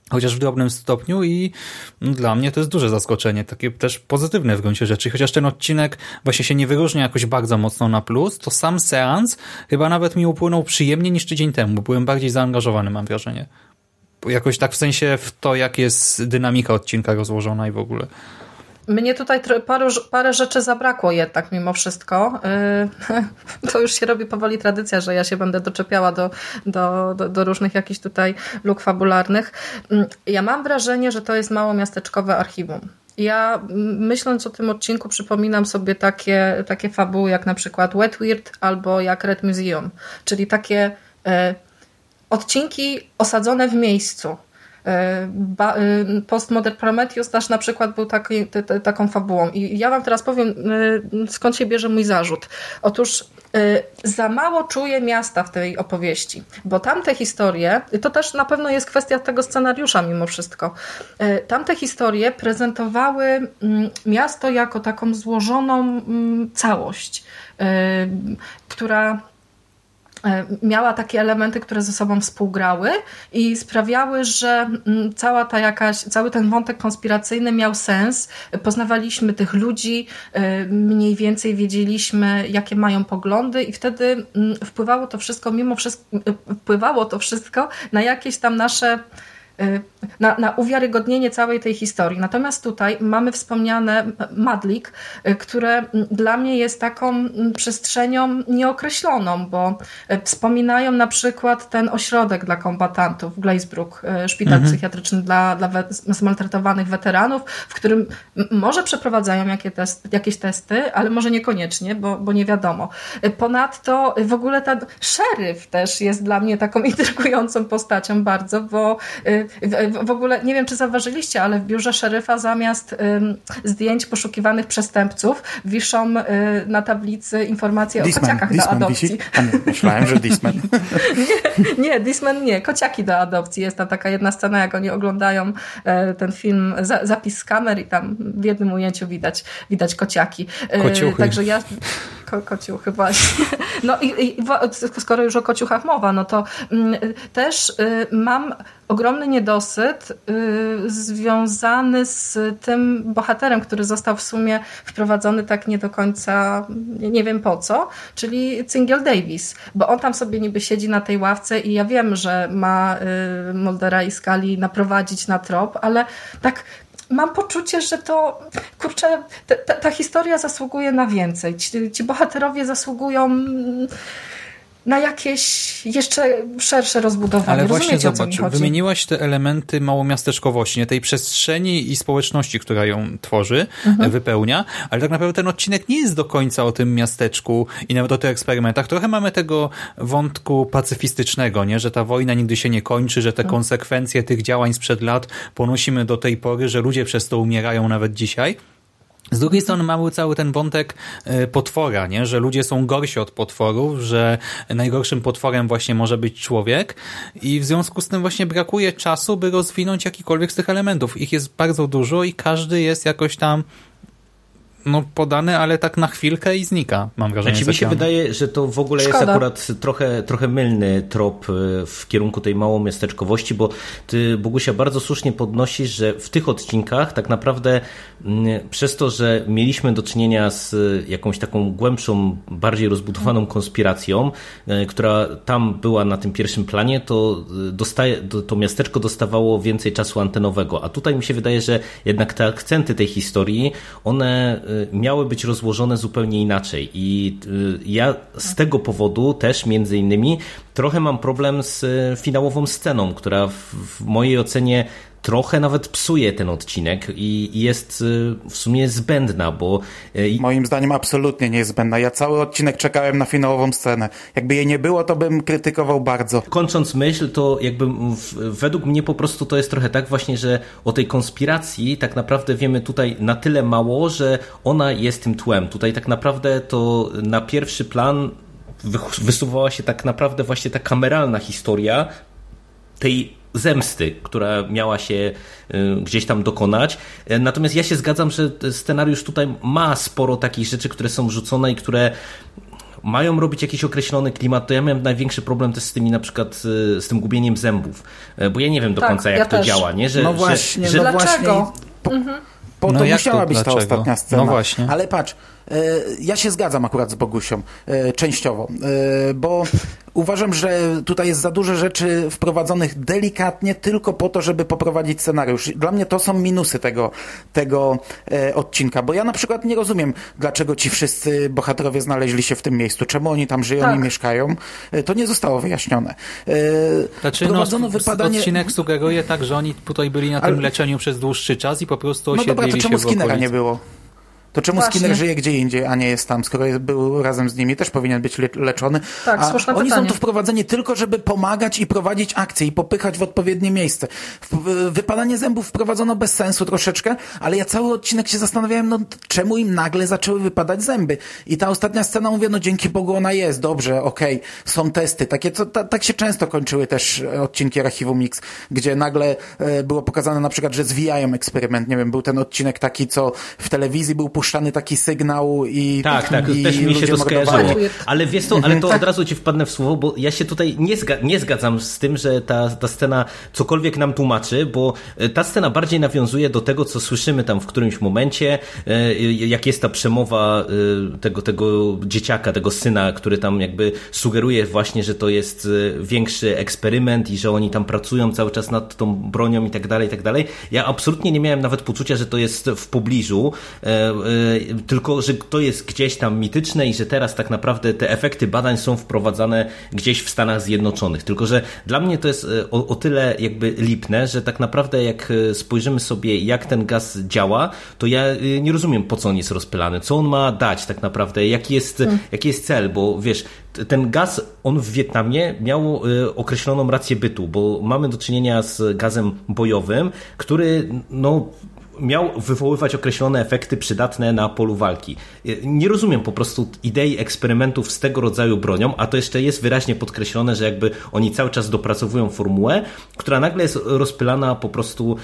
chociaż w drobnym stopniu i no, dla mnie to jest duże zaskoczenie, takie też pozytywne w gruncie rzeczy. Chociaż ten odcinek właśnie się nie wyróżnia jakoś bardzo mocno na plus, to sam seans chyba nawet mi upłynął przyjemniej niż tydzień temu, byłem bardziej zaangażowany, mam wrażenie. Jakoś tak w sensie w to, jak jest dynamika odcinka rozłożona i w ogóle. Mnie tutaj paru, parę rzeczy zabrakło jednak mimo wszystko. Y, to już się robi powoli tradycja, że ja się będę doczepiała do, do, do, różnych jakichś tutaj luk fabularnych. Mm, ja mam wrażenie, że to jest mało miasteczkowe archiwum. Ja myśląc o tym odcinku przypominam sobie takie, takie fabuły jak na przykład Wet Weird albo jak Red Museum, czyli takie y, odcinki osadzone w miejscu Postmodern Prometheus też na przykład był taki, taką fabułą. I ja wam teraz powiem, y, skąd się bierze mój zarzut. Otóż za mało czuję miasta w tej opowieści, bo tamte historie, to też na pewno jest kwestia tego scenariusza mimo wszystko, tamte historie prezentowały mm, miasto jako taką złożoną mm, całość, która e, miała takie elementy, które ze sobą współgrały i sprawiały, że mm, cała ta jakaś, cały ten wątek konspiracyjny miał sens. Poznawaliśmy tych ludzi, e, mniej więcej wiedzieliśmy, jakie mają poglądy i wtedy mm, wpływało to wszystko, mimo wszystko, wpływało to wszystko na jakieś tam nasze na, na uwiarygodnienie całej tej historii. Natomiast tutaj mamy wspomniane Madlik, y, które dla mnie jest taką przestrzenią nieokreśloną, bo y, wspominają na przykład ten ośrodek dla kombatantów, Glazebrook, szpital mhm. psychiatryczny dla, dla zmaltretowanych weteranów, w którym może przeprowadzają jakie test, jakieś testy, ale może niekoniecznie, bo, bo nie wiadomo. Ponadto w ogóle ten szeryf też jest dla mnie taką intrygującą postacią bardzo, bo w, ogóle nie wiem, czy zauważyliście, ale w biurze szeryfa zamiast zdjęć poszukiwanych przestępców wiszą y, na tablicy informacje Disman, o kociakach Disman do adopcji. Nie, myślałem, że Disman. nie, nie, Disman nie. Kociaki do adopcji. Jest tam taka jedna scena, jak oni oglądają e, ten film, zapis z kamer i tam w jednym ujęciu widać, widać kociaki. E, Kociuchy. Także ja ko kociuchy właśnie. No i, i, skoro już o kociuchach mowa, no to mm, też y, mam ogromny niedosyt y, związany z tym bohaterem, który został w sumie wprowadzony tak nie do końca, nie, wiem po co, czyli Cingiel Davis, bo on tam sobie niby siedzi na tej ławce i ja wiem, że ma y, Moldera i Skali naprowadzić na trop, ale tak mam poczucie, że to, kurczę, ta, ta, ta historia zasługuje na więcej. Ci, ci bohaterowie zasługują na jakieś jeszcze szersze rozbudowanie. Ale właśnie zobacz, wymieniłaś te elementy małomiasteczkowości, nie? tej przestrzeni i społeczności, która ją tworzy, mhm. wypełnia, ale tak naprawdę ten odcinek nie jest do końca o tym miasteczku i nawet o tych eksperymentach. Trochę mamy tego wątku pacyfistycznego, nie? że ta wojna nigdy się nie kończy, że te mhm. konsekwencje tych działań sprzed lat ponosimy do tej pory, że ludzie przez to umierają nawet dzisiaj. Z drugiej strony mamy cały ten wątek e, potwora, nie? że ludzie są gorsi od potworów, że najgorszym potworem właśnie może być człowiek i w związku z tym właśnie brakuje czasu, by rozwinąć jakikolwiek z tych elementów. Ich jest bardzo dużo i każdy jest jakoś tam no, podany, ale tak na chwilkę i znika, mam wrażenie. Znaczy mi się wydaje, że to w ogóle Szkoda. jest akurat trochę, trochę mylny trop e, w kierunku tej małomiasteczkowości, bo ty, Bogusia, bardzo słusznie podnosisz, że w tych odcinkach tak naprawdę mm, przez to, że mieliśmy do czynienia z jakąś taką głębszą, bardziej rozbudowaną konspiracją, e, która tam była na tym pierwszym planie, to, dostaje, to miasteczko dostawało więcej czasu antenowego, a tutaj mi się wydaje, że jednak te akcenty tej historii, one Y, miały być rozłożone zupełnie inaczej. I y, ja z tego powodu też między innymi trochę mam problem z y, finałową sceną, która w mojej ocenie trochę nawet psuje ten odcinek i jest y, w sumie zbędna, bo... Y, Moim zdaniem absolutnie nie jest zbędna. Ja cały odcinek czekałem na finałową scenę. Jakby jej nie było, to bym krytykował bardzo. Kończąc myśl, to jakby według mnie po prostu to jest trochę tak właśnie, że o tej konspiracji tak naprawdę wiemy tutaj na tyle mało, że ona jest tym tłem. Tutaj tak naprawdę to na pierwszy plan wysuwała się tak naprawdę właśnie ta kameralna historia tej zemsty, która miała się y, gdzieś tam dokonać. E, natomiast ja się zgadzam, że scenariusz tutaj ma sporo takich rzeczy, które są rzucone i które mają robić jakiś określony klimat, to ja miałem największy problem też z tymi na przykład y, z tym gubieniem zębów, e, bo ja nie wiem do tak, końca jak ja to też. działa, nie? Że, no właśnie, że, no że... Dlaczego? Po, mhm. po no to musiała to, być dlaczego? ta ostatnia scena. No właśnie. Ale patrz, ja się zgadzam akurat z Bogusią, e, częściowo, e, bo uważam, że tutaj jest za dużo rzeczy wprowadzonych delikatnie tylko po to, żeby poprowadzić scenariusz. Dla mnie to są minusy tego, tego odcinka, bo ja na przykład nie rozumiem, dlaczego ci wszyscy bohaterowie znaleźli się w tym miejscu, czemu oni tam żyją tak. i mieszkają. To nie zostało wyjaśnione. Znaczy, no, wypadanie... odcinek sugeruje tak, że oni tutaj byli na tym Ale... leczeniu przez dłuższy czas i po prostu osiedlili no dobra, to czemu Skinnera nie było? To czemu Właśnie. Skinner żyje gdzie indziej, a nie jest tam, skoro jest, był razem z nimi, też powinien być le leczony. Tak, a słuszne oni pytanie. są tu wprowadzeni tylko, żeby pomagać i prowadzić akcje i popychać w odpowiednie miejsce. Wypadanie zębów wprowadzono bez sensu troszeczkę, ale ja cały odcinek się zastanawiałem, no czemu im nagle zaczęły wypadać zęby. I ta ostatnia scena mówię, no dzięki Bogu ona jest, dobrze, okej, okay, są testy. Takie, co, ta, tak się często kończyły też odcinki Archiwum Mix, gdzie nagle e, było pokazane na przykład, że zwijają eksperyment. Nie wiem, był ten odcinek taki, co w telewizji był puszczony puszczany taki sygnał i Tak, tak, i też mi się to skojarzyło. Ale wiesz to, ale to Tak. od razu ci wpadnę w słowo, bo ja się tutaj nie, zga nie zgadzam z tym, że ta, ta scena cokolwiek nam tłumaczy, bo e, ta scena bardziej nawiązuje do tego, co słyszymy tam w którymś momencie, e, jak jest ta przemowa e, tego, tego dzieciaka, tego syna, który tam jakby sugeruje właśnie, że to jest większy eksperyment i że oni tam pracują cały czas nad tą bronią i tak dalej, i tak dalej. Ja absolutnie nie miałem nawet poczucia, że to jest w pobliżu, tylko że to jest gdzieś tam mityczne i że teraz tak naprawdę te efekty badań są wprowadzane gdzieś w Stanach Zjednoczonych. Tylko, że dla mnie to jest e, o, o tyle jakby lipne, że tak naprawdę jak e, spojrzymy sobie jak ten gaz działa, to ja nie rozumiem po co on jest rozpylany, co on ma dać tak naprawdę, jaki jest, jaki jest cel, bo wiesz, ten gaz, on w Wietnamie miał określoną rację bytu, bo mamy do czynienia z gazem bojowym, który no miał wywoływać określone efekty przydatne na polu walki. Nie rozumiem po prostu idei eksperymentów z tego rodzaju bronią, a to jeszcze jest wyraźnie podkreślone, że jakby oni cały czas dopracowują formułę, która nagle jest rozpylana po prostu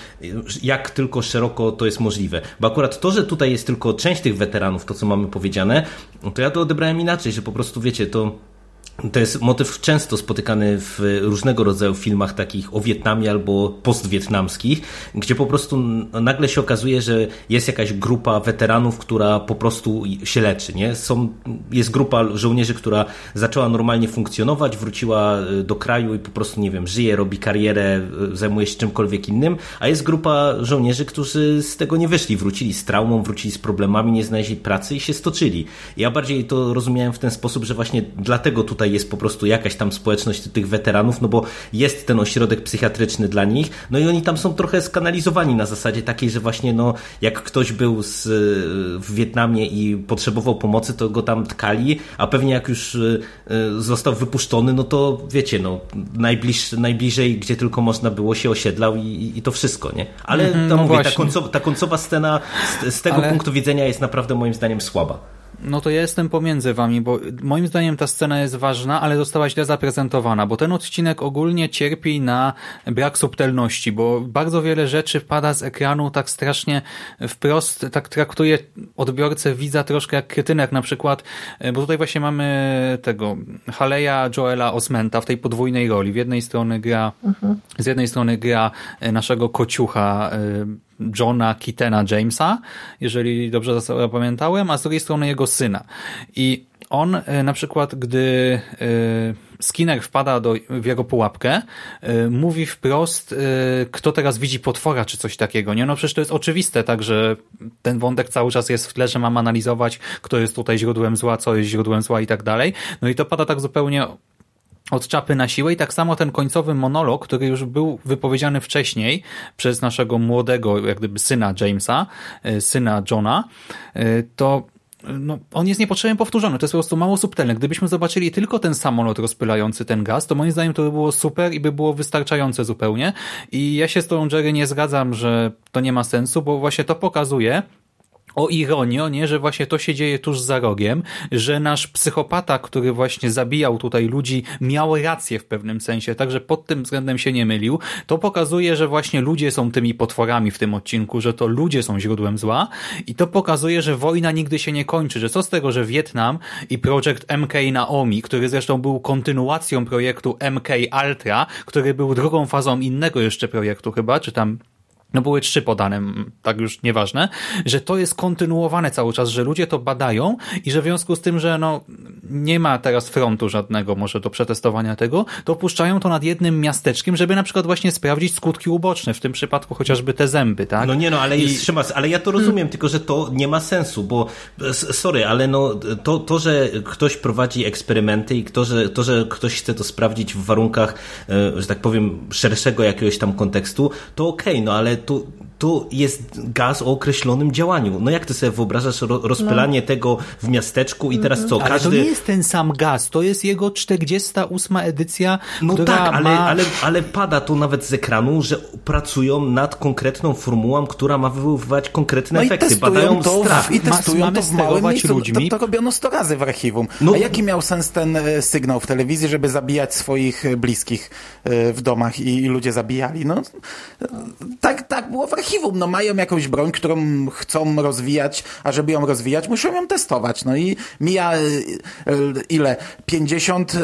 jak tylko szeroko to jest możliwe. Bo akurat to, że tutaj jest tylko część tych weteranów, to co mamy powiedziane, to ja to odebrałem inaczej, że po prostu wiecie, to to jest motyw często spotykany w różnego rodzaju filmach takich o Wietnamie albo postwietnamskich, gdzie po prostu nagle się okazuje, że jest jakaś grupa weteranów, która po prostu się leczy. Nie? Są, jest grupa żołnierzy, która zaczęła normalnie funkcjonować, wróciła y, do kraju i po prostu, nie wiem, żyje, robi karierę, y, zajmuje się czymkolwiek innym, a jest grupa żołnierzy, którzy z tego nie wyszli, wrócili z traumą, wrócili z problemami, nie znaleźli pracy i się stoczyli. Ja bardziej to rozumiałem w ten sposób, że właśnie dlatego tutaj jest po prostu jakaś tam społeczność tych weteranów, no bo jest ten ośrodek psychiatryczny dla nich, no i oni tam są trochę skanalizowani na zasadzie takiej, że właśnie no jak ktoś był z, w Wietnamie i potrzebował pomocy, to go tam tkali, a pewnie jak już y, y, został wypuszczony, no to wiecie, no najbliż, najbliżej, gdzie tylko można było się osiedlał i, i to wszystko, nie? Ale to no mówię, ta, końcowa, ta końcowa scena z, z tego Ale- punktu widzenia jest naprawdę moim zdaniem słaba. No to ja jestem pomiędzy wami, bo moim zdaniem ta scena jest ważna, ale została źle zaprezentowana, bo ten odcinek ogólnie cierpi na brak subtelności, bo bardzo wiele rzeczy wpada z ekranu tak strasznie wprost, tak traktuje odbiorcę, widza troszkę jak krytynek na przykład, e, bo tutaj właśnie mamy tego Haleja Joela Osmenta w tej podwójnej roli. W jednej strony gra, z jednej strony gra e, naszego kociucha e, Johna Kitena Jamesa, jeżeli dobrze zapamiętałem, a z drugiej strony jego syna. I on e, na przykład, gdy e, Skinner wpada do, w jego pułapkę, e, mówi wprost, kto teraz widzi potwora, czy coś takiego. Nie, no przecież to jest oczywiste, tak, że ten wątek cały czas jest w tle, że mam analizować, kto jest tutaj źródłem zła, co jest źródłem zła i tak dalej. No i to pada tak zupełnie od czapy na siłę i tak samo ten końcowy monolog, który już był wypowiedziany wcześniej przez naszego młodego, jak gdyby syna Jamesa, e, syna Johna, e, to no, on jest niepotrzebnie powtórzony. To jest po prostu mało subtelne. Gdybyśmy zobaczyli tylko ten samolot rozpylający ten gaz, to moim zdaniem to by było super i by było wystarczające zupełnie. I ja się z tą Jerry nie zgadzam, że to nie ma sensu, bo właśnie to pokazuje, o ironio, nie, że właśnie to się dzieje tuż za rogiem, że nasz psychopata, który właśnie zabijał tutaj ludzi, miał rację w pewnym sensie, także pod tym względem się nie mylił. To pokazuje, że właśnie ludzie są tymi potworami w tym odcinku, że to ludzie są źródłem zła i to pokazuje, że wojna nigdy się nie kończy, że co z tego, że Wietnam i projekt MK Naomi, który zresztą był kontynuacją projektu MK Ultra, który był drugą fazą innego jeszcze projektu chyba, czy tam no były trzy podane, tak już nieważne, że to jest kontynuowane cały czas, że ludzie to badają i że w związku z tym, że no nie ma teraz frontu żadnego może do przetestowania tego, to puszczają to nad jednym miasteczkiem, żeby na przykład właśnie sprawdzić skutki uboczne, w tym przypadku chociażby te zęby, tak? No nie no, ale I- jest Szymas, ale ja to rozumiem, tylko że to nie ma sensu, bo sorry, ale no to, to że ktoś prowadzi eksperymenty i to że, to, że ktoś chce to sprawdzić w warunkach, e, że tak powiem, szerszego jakiegoś tam kontekstu, to okej, no ale to, to jest gaz o określonym działaniu. No jak ty sobie wyobrażasz ro, rozpylanie tego w miasteczku i teraz co, Ale każdy... to nie jest ten sam gaz, to jest jego 48 edycja, No która tak, ale, ma... ale, ale pada to nawet z ekranu, że pracują nad konkretną formułą, która ma wywoływać konkretne No efekty. Badają to, strach. w, i testują mamy to w małym miejscu. ludźmi. To, to robiono 100 razy w archiwum. No- A jaki miał sens ten e, sygnał w telewizji, żeby zabijać swoich e, bliskich e, w domach i, i ludzie zabijali? No, tak, tak było w archiwum. No mają jakąś broń, którą chcą rozwijać, a żeby ją rozwijać, muszą ją testować. No i mija y, y, ile? 50 y,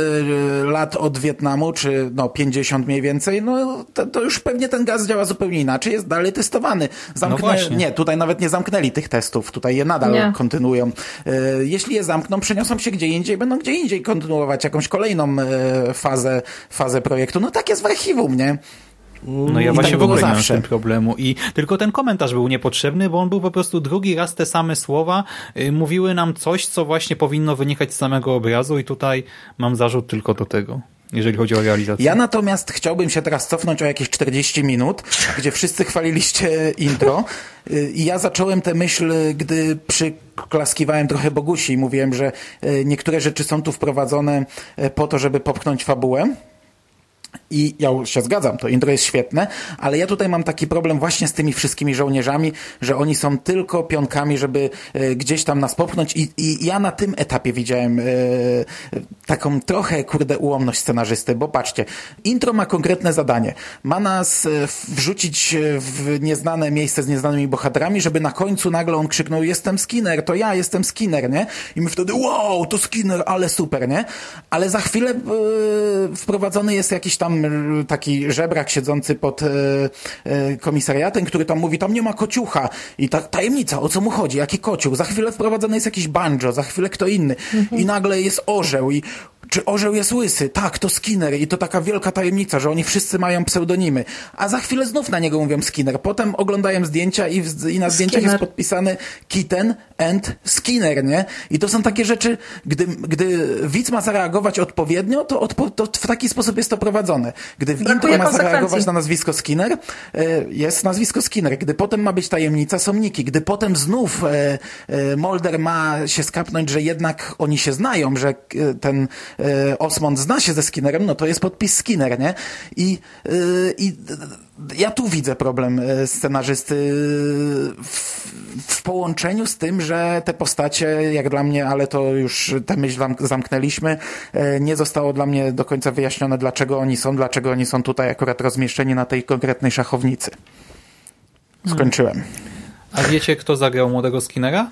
lat od Wietnamu, czy no 50 mniej więcej, no to, to już pewnie ten gaz działa zupełnie inaczej, jest dalej testowany. Zamknę, właśnie. nie, tutaj nawet nie zamknęli tych testów, tutaj je nadal Nie. kontynuują. Jeśli je zamkną, przeniosą się gdzie indziej, będą gdzie indziej kontynuować jakąś kolejną fazę, fazę projektu. No tak jest w archiwum, nie? No ja I właśnie tak w ogóle nie miałem z tym problemu. I tylko ten komentarz był niepotrzebny, bo on był po prostu drugi raz te same słowa. y, Mówiły nam coś, co właśnie powinno wynikać z samego obrazu i tutaj mam zarzut tylko do tego, jeżeli chodzi o realizację. Ja natomiast chciałbym się teraz cofnąć o jakieś 40 minut, gdzie wszyscy chwaliliście intro Y, i ja zacząłem tę myśl, gdy przyklaskiwałem trochę Bogusi i mówiłem, że y, niektóre rzeczy są tu wprowadzone po to, żeby popchnąć fabułę. I ja się zgadzam, to intro jest świetne, ale ja tutaj mam taki problem właśnie z tymi wszystkimi żołnierzami, że oni są tylko pionkami, żeby e, gdzieś tam nas popchnąć i, i ja na tym etapie widziałem e, taką trochę, kurde, ułomność scenarzysty, bo patrzcie, intro ma konkretne zadanie. Ma nas e, wrzucić w nieznane miejsce z nieznanymi bohaterami, żeby na końcu nagle on krzyknął, jestem Skinner, to ja jestem Skinner, nie? I my wtedy, wow, to Skinner, ale super, nie? Ale za chwilę e, wprowadzony jest jakiś tam taki żebrak siedzący pod e, e, komisariatem, który tam mówi, tam nie ma kociucha. I ta tajemnica, o co mu chodzi, jaki kociuch. Za chwilę wprowadzony jest jakiś banjo, za chwilę kto inny. I nagle jest orzeł i czy orzeł jest łysy? Tak, to Skinner i to taka wielka tajemnica, że oni wszyscy mają pseudonimy. A za chwilę znów na niego mówią Skinner. Potem oglądają zdjęcia i, w, i na zdjęciach Skinner. jest podpisany Kitten and Skinner, nie? I to są takie rzeczy, gdy, gdy widz ma zareagować odpowiednio, to, odpo, to w taki sposób jest to prowadzone. Gdy w Brakuje intro ma zareagować na nazwisko Skinner, e, jest nazwisko Skinner. Gdy potem ma być tajemnica, są niki. Gdy potem znów e, e, Mulder ma się skapnąć, że jednak oni się znają, że ten Osmond zna się ze Skinnerem, no to jest podpis Skinner, nie? I, e, i ja tu widzę problem e, scenarzysty w, w połączeniu z tym, że te postacie, jak dla mnie, ale to już tę myśl zam- zamknęliśmy, e, nie zostało dla mnie do końca wyjaśnione, dlaczego oni są, dlaczego oni są tutaj akurat rozmieszczeni na tej konkretnej szachownicy. Skończyłem. A wiecie, kto zagrał młodego Skinnera?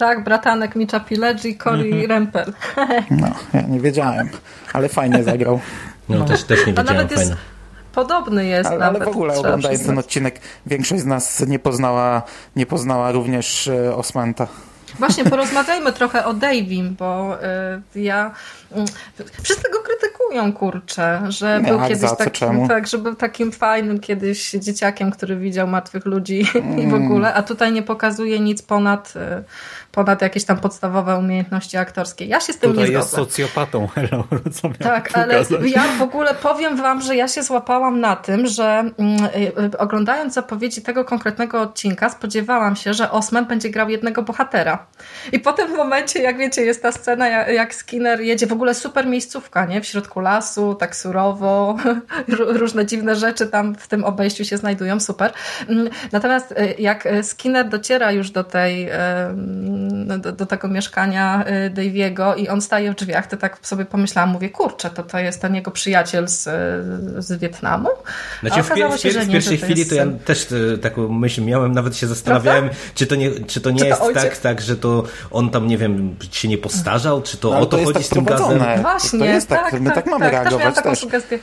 Tak, bratanek Mitcha Pileggi, Cory Rempel. No, ja nie wiedziałem, ale fajnie zagrał. No, też, też nie A wiedziałem, nawet jest podobny jest Ale, ale nawet. w ogóle oglądając ten odcinek, większość z nas nie poznała, nie poznała również e, Osmanta. Właśnie, porozmawiajmy trochę o Davim, bo y, ja... mm, wszyscy go krytykują, kurczę, że Nie, był kiedyś za takim, tak, że był takim fajnym kiedyś dzieciakiem, który widział martwych ludzi i Mm. w ogóle, a tutaj nie pokazuje nic ponad, y, ponad jakieś tam podstawowe umiejętności aktorskie. Ja się z tym Tutaj nie jest zgodzę. socjopatą, hello, co Tak, ale ja w ogóle powiem wam, że ja się złapałam na tym, że mm, y, oglądając zapowiedzi tego konkretnego odcinka, spodziewałam się, że Osman będzie grał jednego bohatera. I potem w momencie, jak wiecie, jest ta scena, jak, Skinner jedzie, w ogóle super miejscówka, nie? W środku lasu, tak surowo, ró- różne dziwne rzeczy tam w tym obejściu się znajdują, super. Mm, Natomiast y, jak y, Skinner dociera już do tej, y, do, do tego mieszkania y, Daviego i on staje w drzwiach, to tak sobie pomyślałam, mówię, kurczę, to to jest ten jego przyjaciel z, z Wietnamu? Znaczy, w, pier- okazało w, się, pier- w pierwszej to chwili jest to ja też e, taką myśl miałem, nawet się zastanawiałem, czy to nie, czy to nie Czy to jest ojciec? tak, tak, że to on tam, nie wiem, się nie postarzał, czy to No, o to, to chodzi tak z tym gazem. Właśnie, to jest tak, tak, my tak mamy Też miałam reagować taką też. sugestię.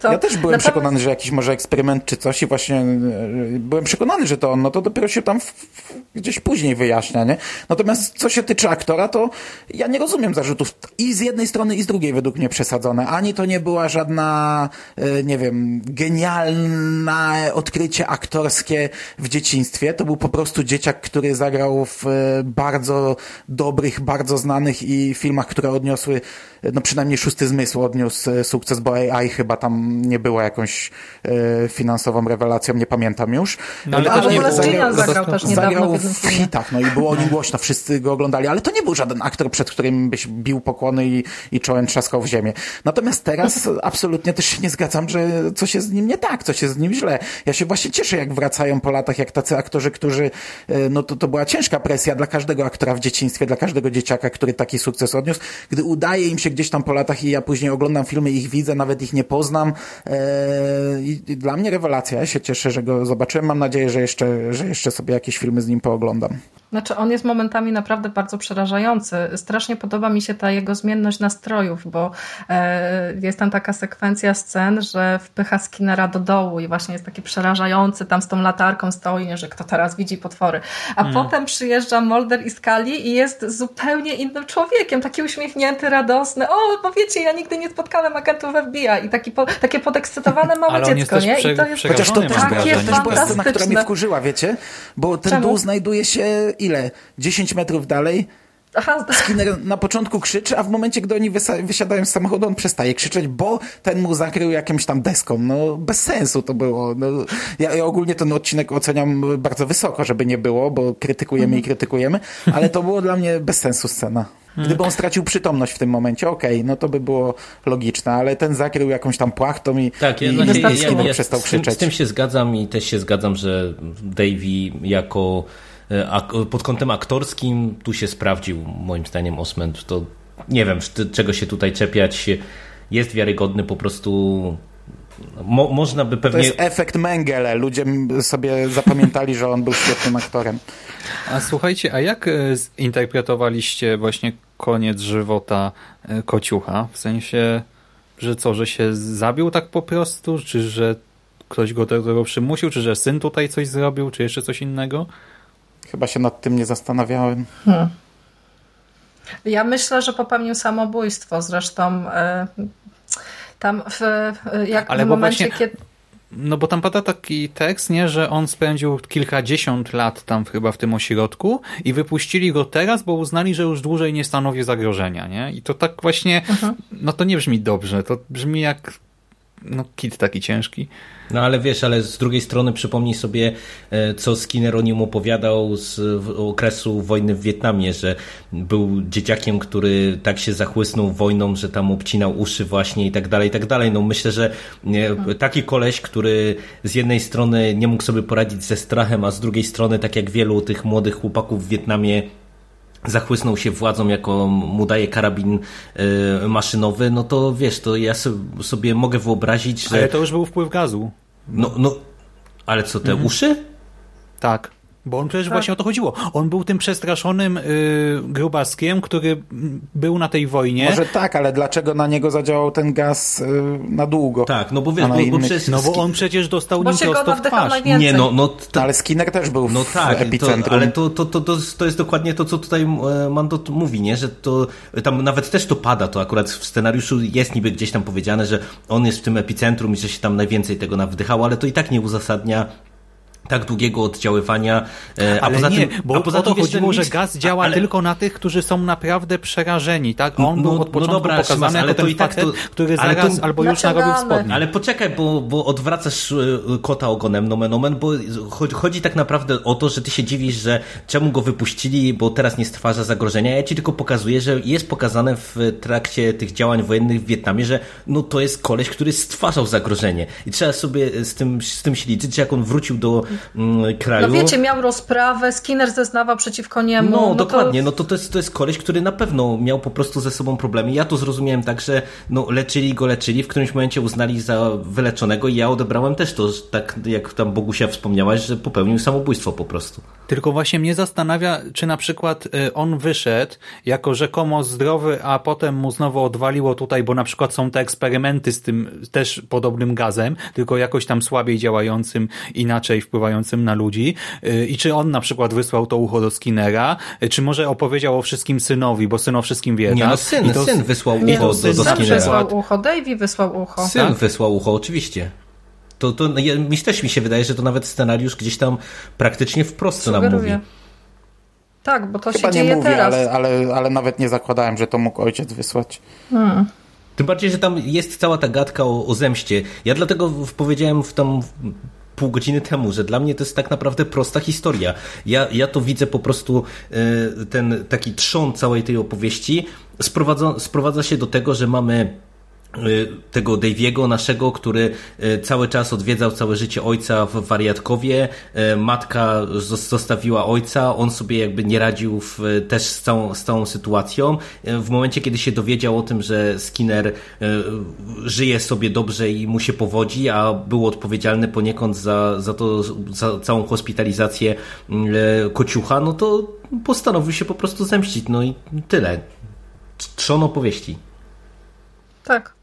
To- Ja też byłem natomiast- przekonany, że jakiś może eksperyment czy coś i właśnie e, byłem przekonany, że to on, no to dopiero się tam w, w, gdzieś później wyjaśnia, nie? Natomiast co się tyczy aktora, to ja nie rozumiem zarzutów i z jednej strony i z drugiej według mnie przesadzone. Ani to nie była żadna, e, nie wiem, genialne odkrycie aktorskie w dzieciństwie. To był po prostu dzieciak, który zagrał w e, bardzo dobrych, bardzo znanych i filmach, które odniosły, no przynajmniej szósty zmysł odniósł e, sukces, bo AI chyba tam nie była jakąś e, finansową rewelacją, nie pamiętam już. No, ale A też w nie ogóle było- Gillian zagrał- zagrał też niedawno zagrał w w hitach, no i było o nim głośno, wszyscy go oglądali, ale to nie był żaden aktor, przed którym byś bił pokłony i, i czołem trzaskał w ziemię. Natomiast teraz absolutnie też się nie zgadzam, że coś jest z nim nie tak, coś jest z nim źle. Ja się właśnie cieszę, jak wracają po latach, jak tacy aktorzy, którzy, e, no to, to była ciężka presja dla każdego aktora w dzieciństwie, dla każdego dzieciaka, który taki sukces odniósł, gdy udaje im się się gdzieś tam po latach i ja później oglądam filmy, ich widzę, nawet ich nie poznam. E, I i dla mnie rewelacja. Ja się cieszę, że go zobaczyłem. Mam nadzieję, że jeszcze, że jeszcze sobie jakieś filmy z nim pooglądam. Znaczy, on jest momentami naprawdę bardzo przerażający. Strasznie podoba mi się ta jego zmienność nastrojów, bo e, jest tam taka sekwencja scen, że wpycha Skinnera do dołu i właśnie jest taki przerażający, tam z tą latarką stoi, że kto teraz widzi potwory. A potem przyjeżdża Mulder i Scully i jest zupełnie innym człowiekiem, taki uśmiechnięty, radosny. O, bo wiecie, ja nigdy nie spotkałem agentów FBI i taki po, takie podekscytowane małe Ale on jest dziecko, też nie? I to jest Chociaż to też, to też była scena, która mnie wkurzyła, wiecie? Bo ten Czemu? dół znajduje się ile? 10 metrów dalej? Aha, Skinner na początku krzyczy, a w momencie, gdy oni wysiadają z samochodu, on przestaje krzyczeć, bo ten mu zakrył jakimś tam deską. No, bez sensu to było. No, ja, ja ogólnie ten odcinek oceniam bardzo wysoko, żeby nie było, bo krytykujemy i krytykujemy, ale to było dla mnie bez sensu scena. Gdyby on stracił przytomność w tym momencie, okej, no to by było logiczne, ale ten zakrył jakąś tam płachtą i, Tak, ja, i, znaczy, i ja, Skinner ja, przestał z, tym, krzyczeć. z tym się zgadzam i też się zgadzam, że Davey jako e, pod kątem aktorskim tu się sprawdził, moim zdaniem Osment. To nie wiem, czego się tutaj czepiać. Jest wiarygodny po prostu. Mo, można by To pewnie. jest efekt Mengele. Ludzie sobie zapamiętali, że on był świetnym aktorem. A słuchajcie, a jak e, zinterpretowaliście właśnie koniec żywota e, kociucha? W sensie, że co, że się zabił tak po prostu? Czy że ktoś go do tego przymusił? Czy że syn tutaj coś zrobił? Czy jeszcze coś innego? Chyba się nad tym nie zastanawiałem. Ja myślę, że popełnił samobójstwo. Zresztą e, tam w, e, jak Ale w momencie, właśnie- kiedy. No bo tam pada taki tekst, nie, że on spędził kilkadziesiąt lat tam chyba w tym ośrodku i wypuścili go teraz, bo uznali, że już dłużej nie stanowi zagrożenia, nie? I to tak właśnie, no to nie brzmi dobrze, to brzmi jak no kit taki ciężki. No ale wiesz, ale z drugiej strony przypomnij sobie, e, co Skinner o nim opowiadał z okresu wojny w Wietnamie, że był dzieciakiem, który tak się zachłysnął wojną, że tam obcinał uszy właśnie i tak dalej, i tak dalej. No myślę, że taki koleś, który z jednej strony nie mógł sobie poradzić ze strachem, a z drugiej strony, tak jak wielu tych młodych chłopaków w Wietnamie, zachłysnął się władzą, jaką mu daje karabin e, maszynowy, no to wiesz, to ja so- sobie mogę wyobrazić, że... Ale to już był wpływ gazu. No, no, ale co, te uszy? Tak. Bo on przecież właśnie o to chodziło. On był tym przestraszonym y, grubaskiem, który był na tej wojnie. Może tak, ale dlaczego na niego zadziałał ten gaz y, na długo? Tak, no bo wiesz, bo, bo innych- przecież... No bo on przecież dostał Bo nim się go prosto w twarz. najwięcej. Nie, no, no, to, Ale Skinner też był no w tak, to, epicentrum. ale to, to, to, to, to jest dokładnie to, co tutaj e, Mando tu mówi, nie? że to tam nawet też to pada, to akurat w scenariuszu jest niby gdzieś tam powiedziane, że on jest w tym epicentrum i że się tam najwięcej tego nawdychało, ale to i tak nie uzasadnia tak długiego oddziaływania. e, A Ale poza nie, tym, bo a poza o to chodziło, że gaz działa ale- tylko na tych, którzy są naprawdę przerażeni, tak? On No- był no od początku dobra, pokazany Szymas, ale jako to ten i tak facet, to- który ale to- zaraz albo już narobił spodnie. Ale poczekaj, bo, bo odwracasz e, kota ogonem, nomen omen, bo chodzi, chodzi tak naprawdę o to, że ty się dziwisz, że czemu go wypuścili, bo teraz nie stwarza zagrożenia. Ja ci tylko pokazuję, że jest pokazane w trakcie tych działań wojennych w Wietnamie, że no to jest koleś, który stwarzał zagrożenie. I trzeba sobie z tym, z tym się liczyć, że jak on wrócił do kraju... No wiecie, miał rozprawę, Skinner zeznawał przeciwko niemu. No, to- dokładnie, no to, to, jest, to jest koleś, który na pewno miał po prostu ze sobą problemy. Ja to zrozumiałem tak, że no, leczyli go, leczyli, w którymś momencie uznali za wyleczonego i ja odebrałem też to, że tak jak tam Bogusia wspomniałaś, że popełnił samobójstwo po prostu. Tylko właśnie mnie zastanawia, czy na przykład y, on wyszedł jako rzekomo zdrowy, a potem mu znowu odwaliło tutaj, bo na przykład są te eksperymenty z tym też podobnym gazem, tylko jakoś tam słabiej działającym, inaczej wpływającym na ludzi. Y, I czy on na przykład wysłał to ucho do Skinnera, y, czy może opowiedział o wszystkim synowi, bo syn o wszystkim wie, Nie, tak? no syn, I to- syn wysłał Nie, ucho do, syn do Sam Skinnera. wysłał ucho, Davey wysłał ucho. Syn Tak? wysłał ucho, oczywiście. To, to ja, mi też mi się wydaje, że to nawet scenariusz gdzieś tam praktycznie wprost co nam mówi. Sugeruję. Tak, bo to Chyba się nie dzieje mówię, teraz. ale, ale, ale nawet nie zakładałem, że to mógł ojciec wysłać. Tym bardziej, że tam jest cała ta gadka o, o zemście. Ja dlatego w- powiedziałem w tam pół godziny temu, że dla mnie to jest tak naprawdę prosta historia. Ja, ja to widzę po prostu e, ten taki trzon całej tej opowieści sprowadza, sprowadza się do tego, że mamy tego Daviego naszego, który cały czas odwiedzał całe życie ojca w wariatkowie. Matka zostawiła ojca, on sobie jakby nie radził w, też z całą, z całą sytuacją. W momencie, kiedy się dowiedział o tym, że Skinner żyje sobie dobrze i mu się powodzi, a był odpowiedzialny poniekąd za, za to, za całą hospitalizację kociucha, no to postanowił się po prostu zemścić. No i tyle. Trzon opowieści. Tak.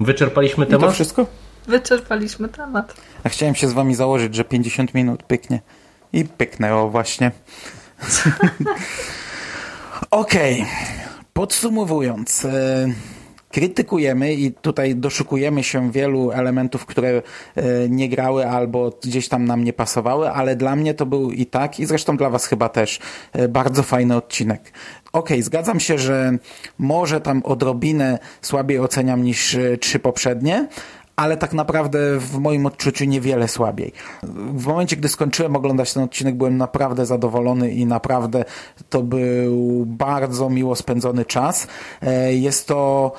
Wyczerpaliśmy I temat? to wszystko? Wyczerpaliśmy temat. A chciałem się z wami założyć, że 50 minut pyknie. I pyknęło właśnie. Okej. Okay. Podsumowując, e, krytykujemy i tutaj doszukujemy się wielu elementów, które e, nie grały albo gdzieś tam nam nie pasowały, ale dla mnie to był i tak, i zresztą dla was chyba też, e, bardzo fajny odcinek. Okej, okay, zgadzam się, że może tam odrobinę słabiej oceniam niż trzy poprzednie, ale tak naprawdę w moim odczuciu niewiele słabiej. W momencie, gdy skończyłem oglądać ten odcinek, byłem naprawdę zadowolony i naprawdę to był bardzo miło spędzony czas. Jest to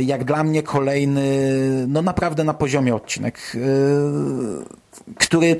jak dla mnie kolejny, no naprawdę na poziomie odcinek, który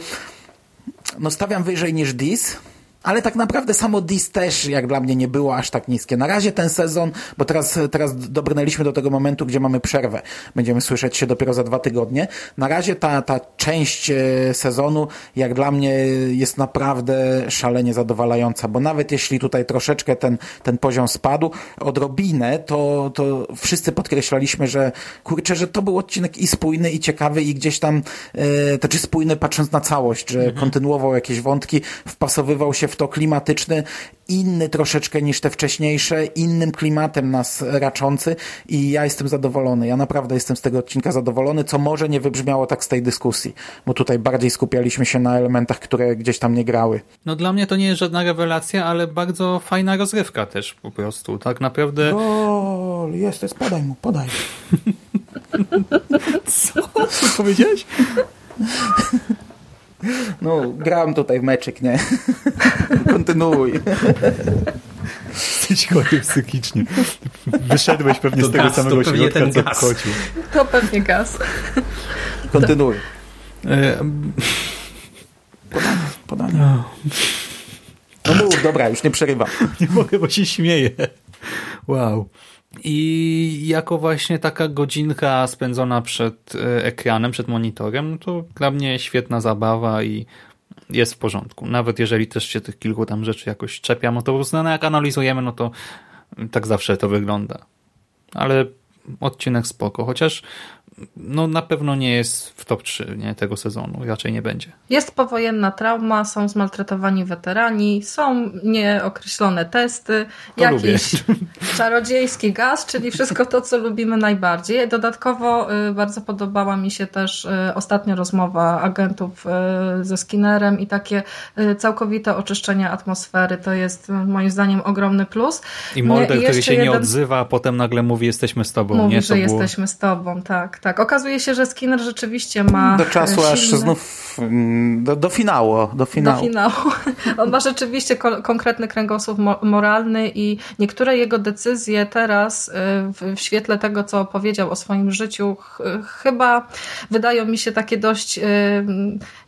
no stawiam wyżej niż Dis, ale tak naprawdę samo Dis też jak dla mnie nie było aż tak niskie. Na razie ten sezon, bo teraz, teraz dobrnęliśmy do tego momentu, gdzie mamy przerwę. Będziemy słyszeć się dopiero za dwa tygodnie. Na razie ta, ta część sezonu jak dla mnie jest naprawdę szalenie zadowalająca, bo nawet jeśli tutaj troszeczkę ten, ten poziom spadł, odrobinę, to, to wszyscy podkreślaliśmy, że kurczę, że to był odcinek i spójny, i ciekawy, i gdzieś tam, e, to czy spójny patrząc na całość, że mhm. kontynuował jakieś wątki, wpasowywał się w to klimatyczny, inny troszeczkę niż te wcześniejsze, innym klimatem nas raczący i ja jestem zadowolony. Ja naprawdę jestem z tego odcinka zadowolony, co może nie wybrzmiało tak z tej dyskusji, bo tutaj bardziej skupialiśmy się na elementach, które gdzieś tam nie grały. No dla mnie to nie jest żadna rewelacja, ale bardzo fajna rozrywka też po prostu. Tak naprawdę... Gol! Jest, jest, podaj mu, podaj. Co? Co powiedziałeś? No, grałem tutaj w meczyk, nie? Kontynuuj. Jesteś chory psychicznie. Wyszedłeś pewnie to z tego gaz, samego środka, co gaz. kociu. To pewnie gaz. Kontynuuj. Podanie, podanie. No. no mów, dobra, już nie przerywam. Nie mogę, bo się śmieję. Wow. I jako właśnie taka godzinka spędzona przed e, ekranem, przed monitorem, no to dla mnie świetna zabawa i jest w porządku. Nawet jeżeli też się tych kilku tam rzeczy jakoś czepiam, no to uznane jak analizujemy, no to tak zawsze to wygląda. Ale odcinek spoko, chociaż no na pewno nie jest w top 3 nie, tego sezonu, raczej nie będzie. Jest powojenna trauma, są zmaltretowani weterani, są nieokreślone testy, to jakiś lubię. czarodziejski gaz, czyli wszystko to, co lubimy najbardziej. Dodatkowo y, bardzo podobała mi się też y, ostatnia rozmowa agentów y, ze Skinnerem i takie całkowite oczyszczenie atmosfery, to jest moim zdaniem ogromny plus. I Mulder, który się jeden... nie odzywa, a potem nagle mówi jesteśmy z tobą. Mówi, nie? że było... jesteśmy z tobą, tak tak. Okazuje się, że Skinner rzeczywiście ma. Do czasu silny... aż znów mm, do, do finału. Do finału. Do finału. On ma rzeczywiście ko konkretny kręgosłup mo moralny i niektóre jego decyzje teraz y, w, w świetle tego, co powiedział o swoim życiu, ch chyba wydają mi się takie dość y,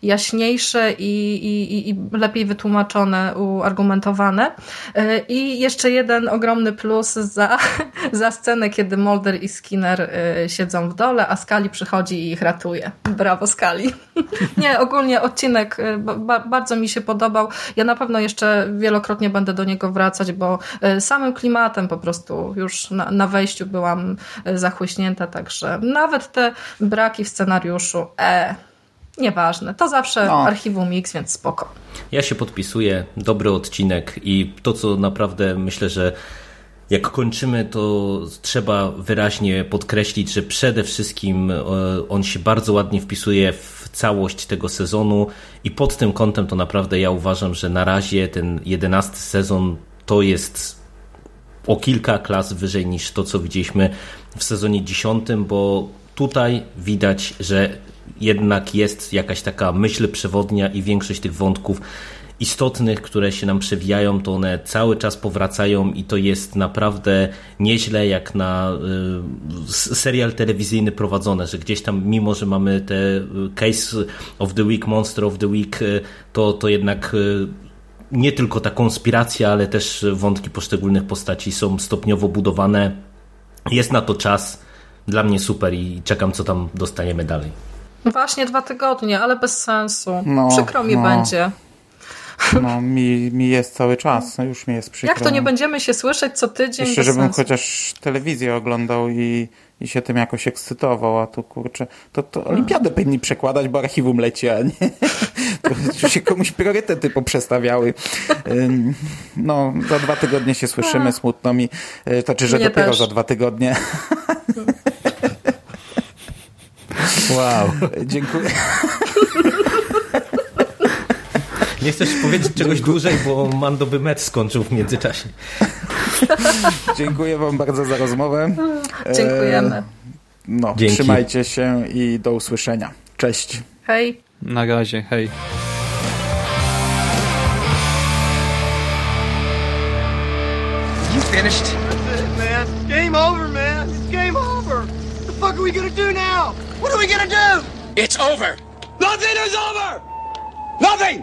jaśniejsze i, i, i lepiej wytłumaczone, uargumentowane. Y, I jeszcze jeden ogromny plus za, za scenę, kiedy Mulder i Skinner siedzą w dole, a Skali przychodzi i ich ratuje. Brawo Skali. Nie, ogólnie odcinek y, bardzo mi się podobał. Ja na pewno jeszcze wielokrotnie będę do niego wracać, bo y, samym klimatem po prostu już na, na wejściu byłam y, zachłyśnięta, także nawet te braki w scenariuszu, e, nieważne. To zawsze no. archiwum Mix, więc spoko. Ja się podpisuję, dobry odcinek i to, co naprawdę myślę, że jak kończymy, to trzeba wyraźnie podkreślić, że przede wszystkim e, on się bardzo ładnie wpisuje w całość tego sezonu i pod tym kątem to naprawdę ja uważam, że na razie ten jedenasty sezon to jest o kilka klas wyżej niż to, co widzieliśmy w sezonie dziesiątym, bo tutaj widać, że jednak jest jakaś taka myśl przewodnia i większość tych wątków istotnych, które się nam przewijają, to one cały czas powracają i to jest naprawdę nieźle jak na y, serial telewizyjny prowadzone, że gdzieś tam mimo, że mamy te case of the week, monster of the week, y, to, to jednak y, nie tylko ta konspiracja, ale też wątki poszczególnych postaci są stopniowo budowane. Jest na to czas. Dla mnie super i czekam, co tam dostaniemy dalej. Właśnie dwa tygodnie, ale bez sensu. No, Przykro mi no. będzie. No, mi, mi jest cały czas, no już mi jest przykro. Jak to nie będziemy się słyszeć co tydzień? Jeszcze, żebym sensu. chociaż telewizję oglądał i, i się tym jakoś ekscytował, a tu kurczę, to, to olimpiadę powinni przekładać, bo archiwum leci, a nie. To się komuś priorytety poprzestawiały. No, za dwa tygodnie się słyszymy, smutno mi. Y, To czy, że Mnie dopiero też. za dwa tygodnie. Wow. Dziękuję. Nie chcesz powiedzieć czegoś dłużej, bo Mando by mecz skończył w międzyczasie. Dziękuję wam bardzo za rozmowę. Dziękujemy. No, Dzięki. trzymajcie się i do usłyszenia. Cześć. Hej. Na razie, hej. You finished? That's it, man. Game over, man. It's game over. What the fuck are we gonna do now? What are we gonna do? It's over! Nothing is over! Nothing!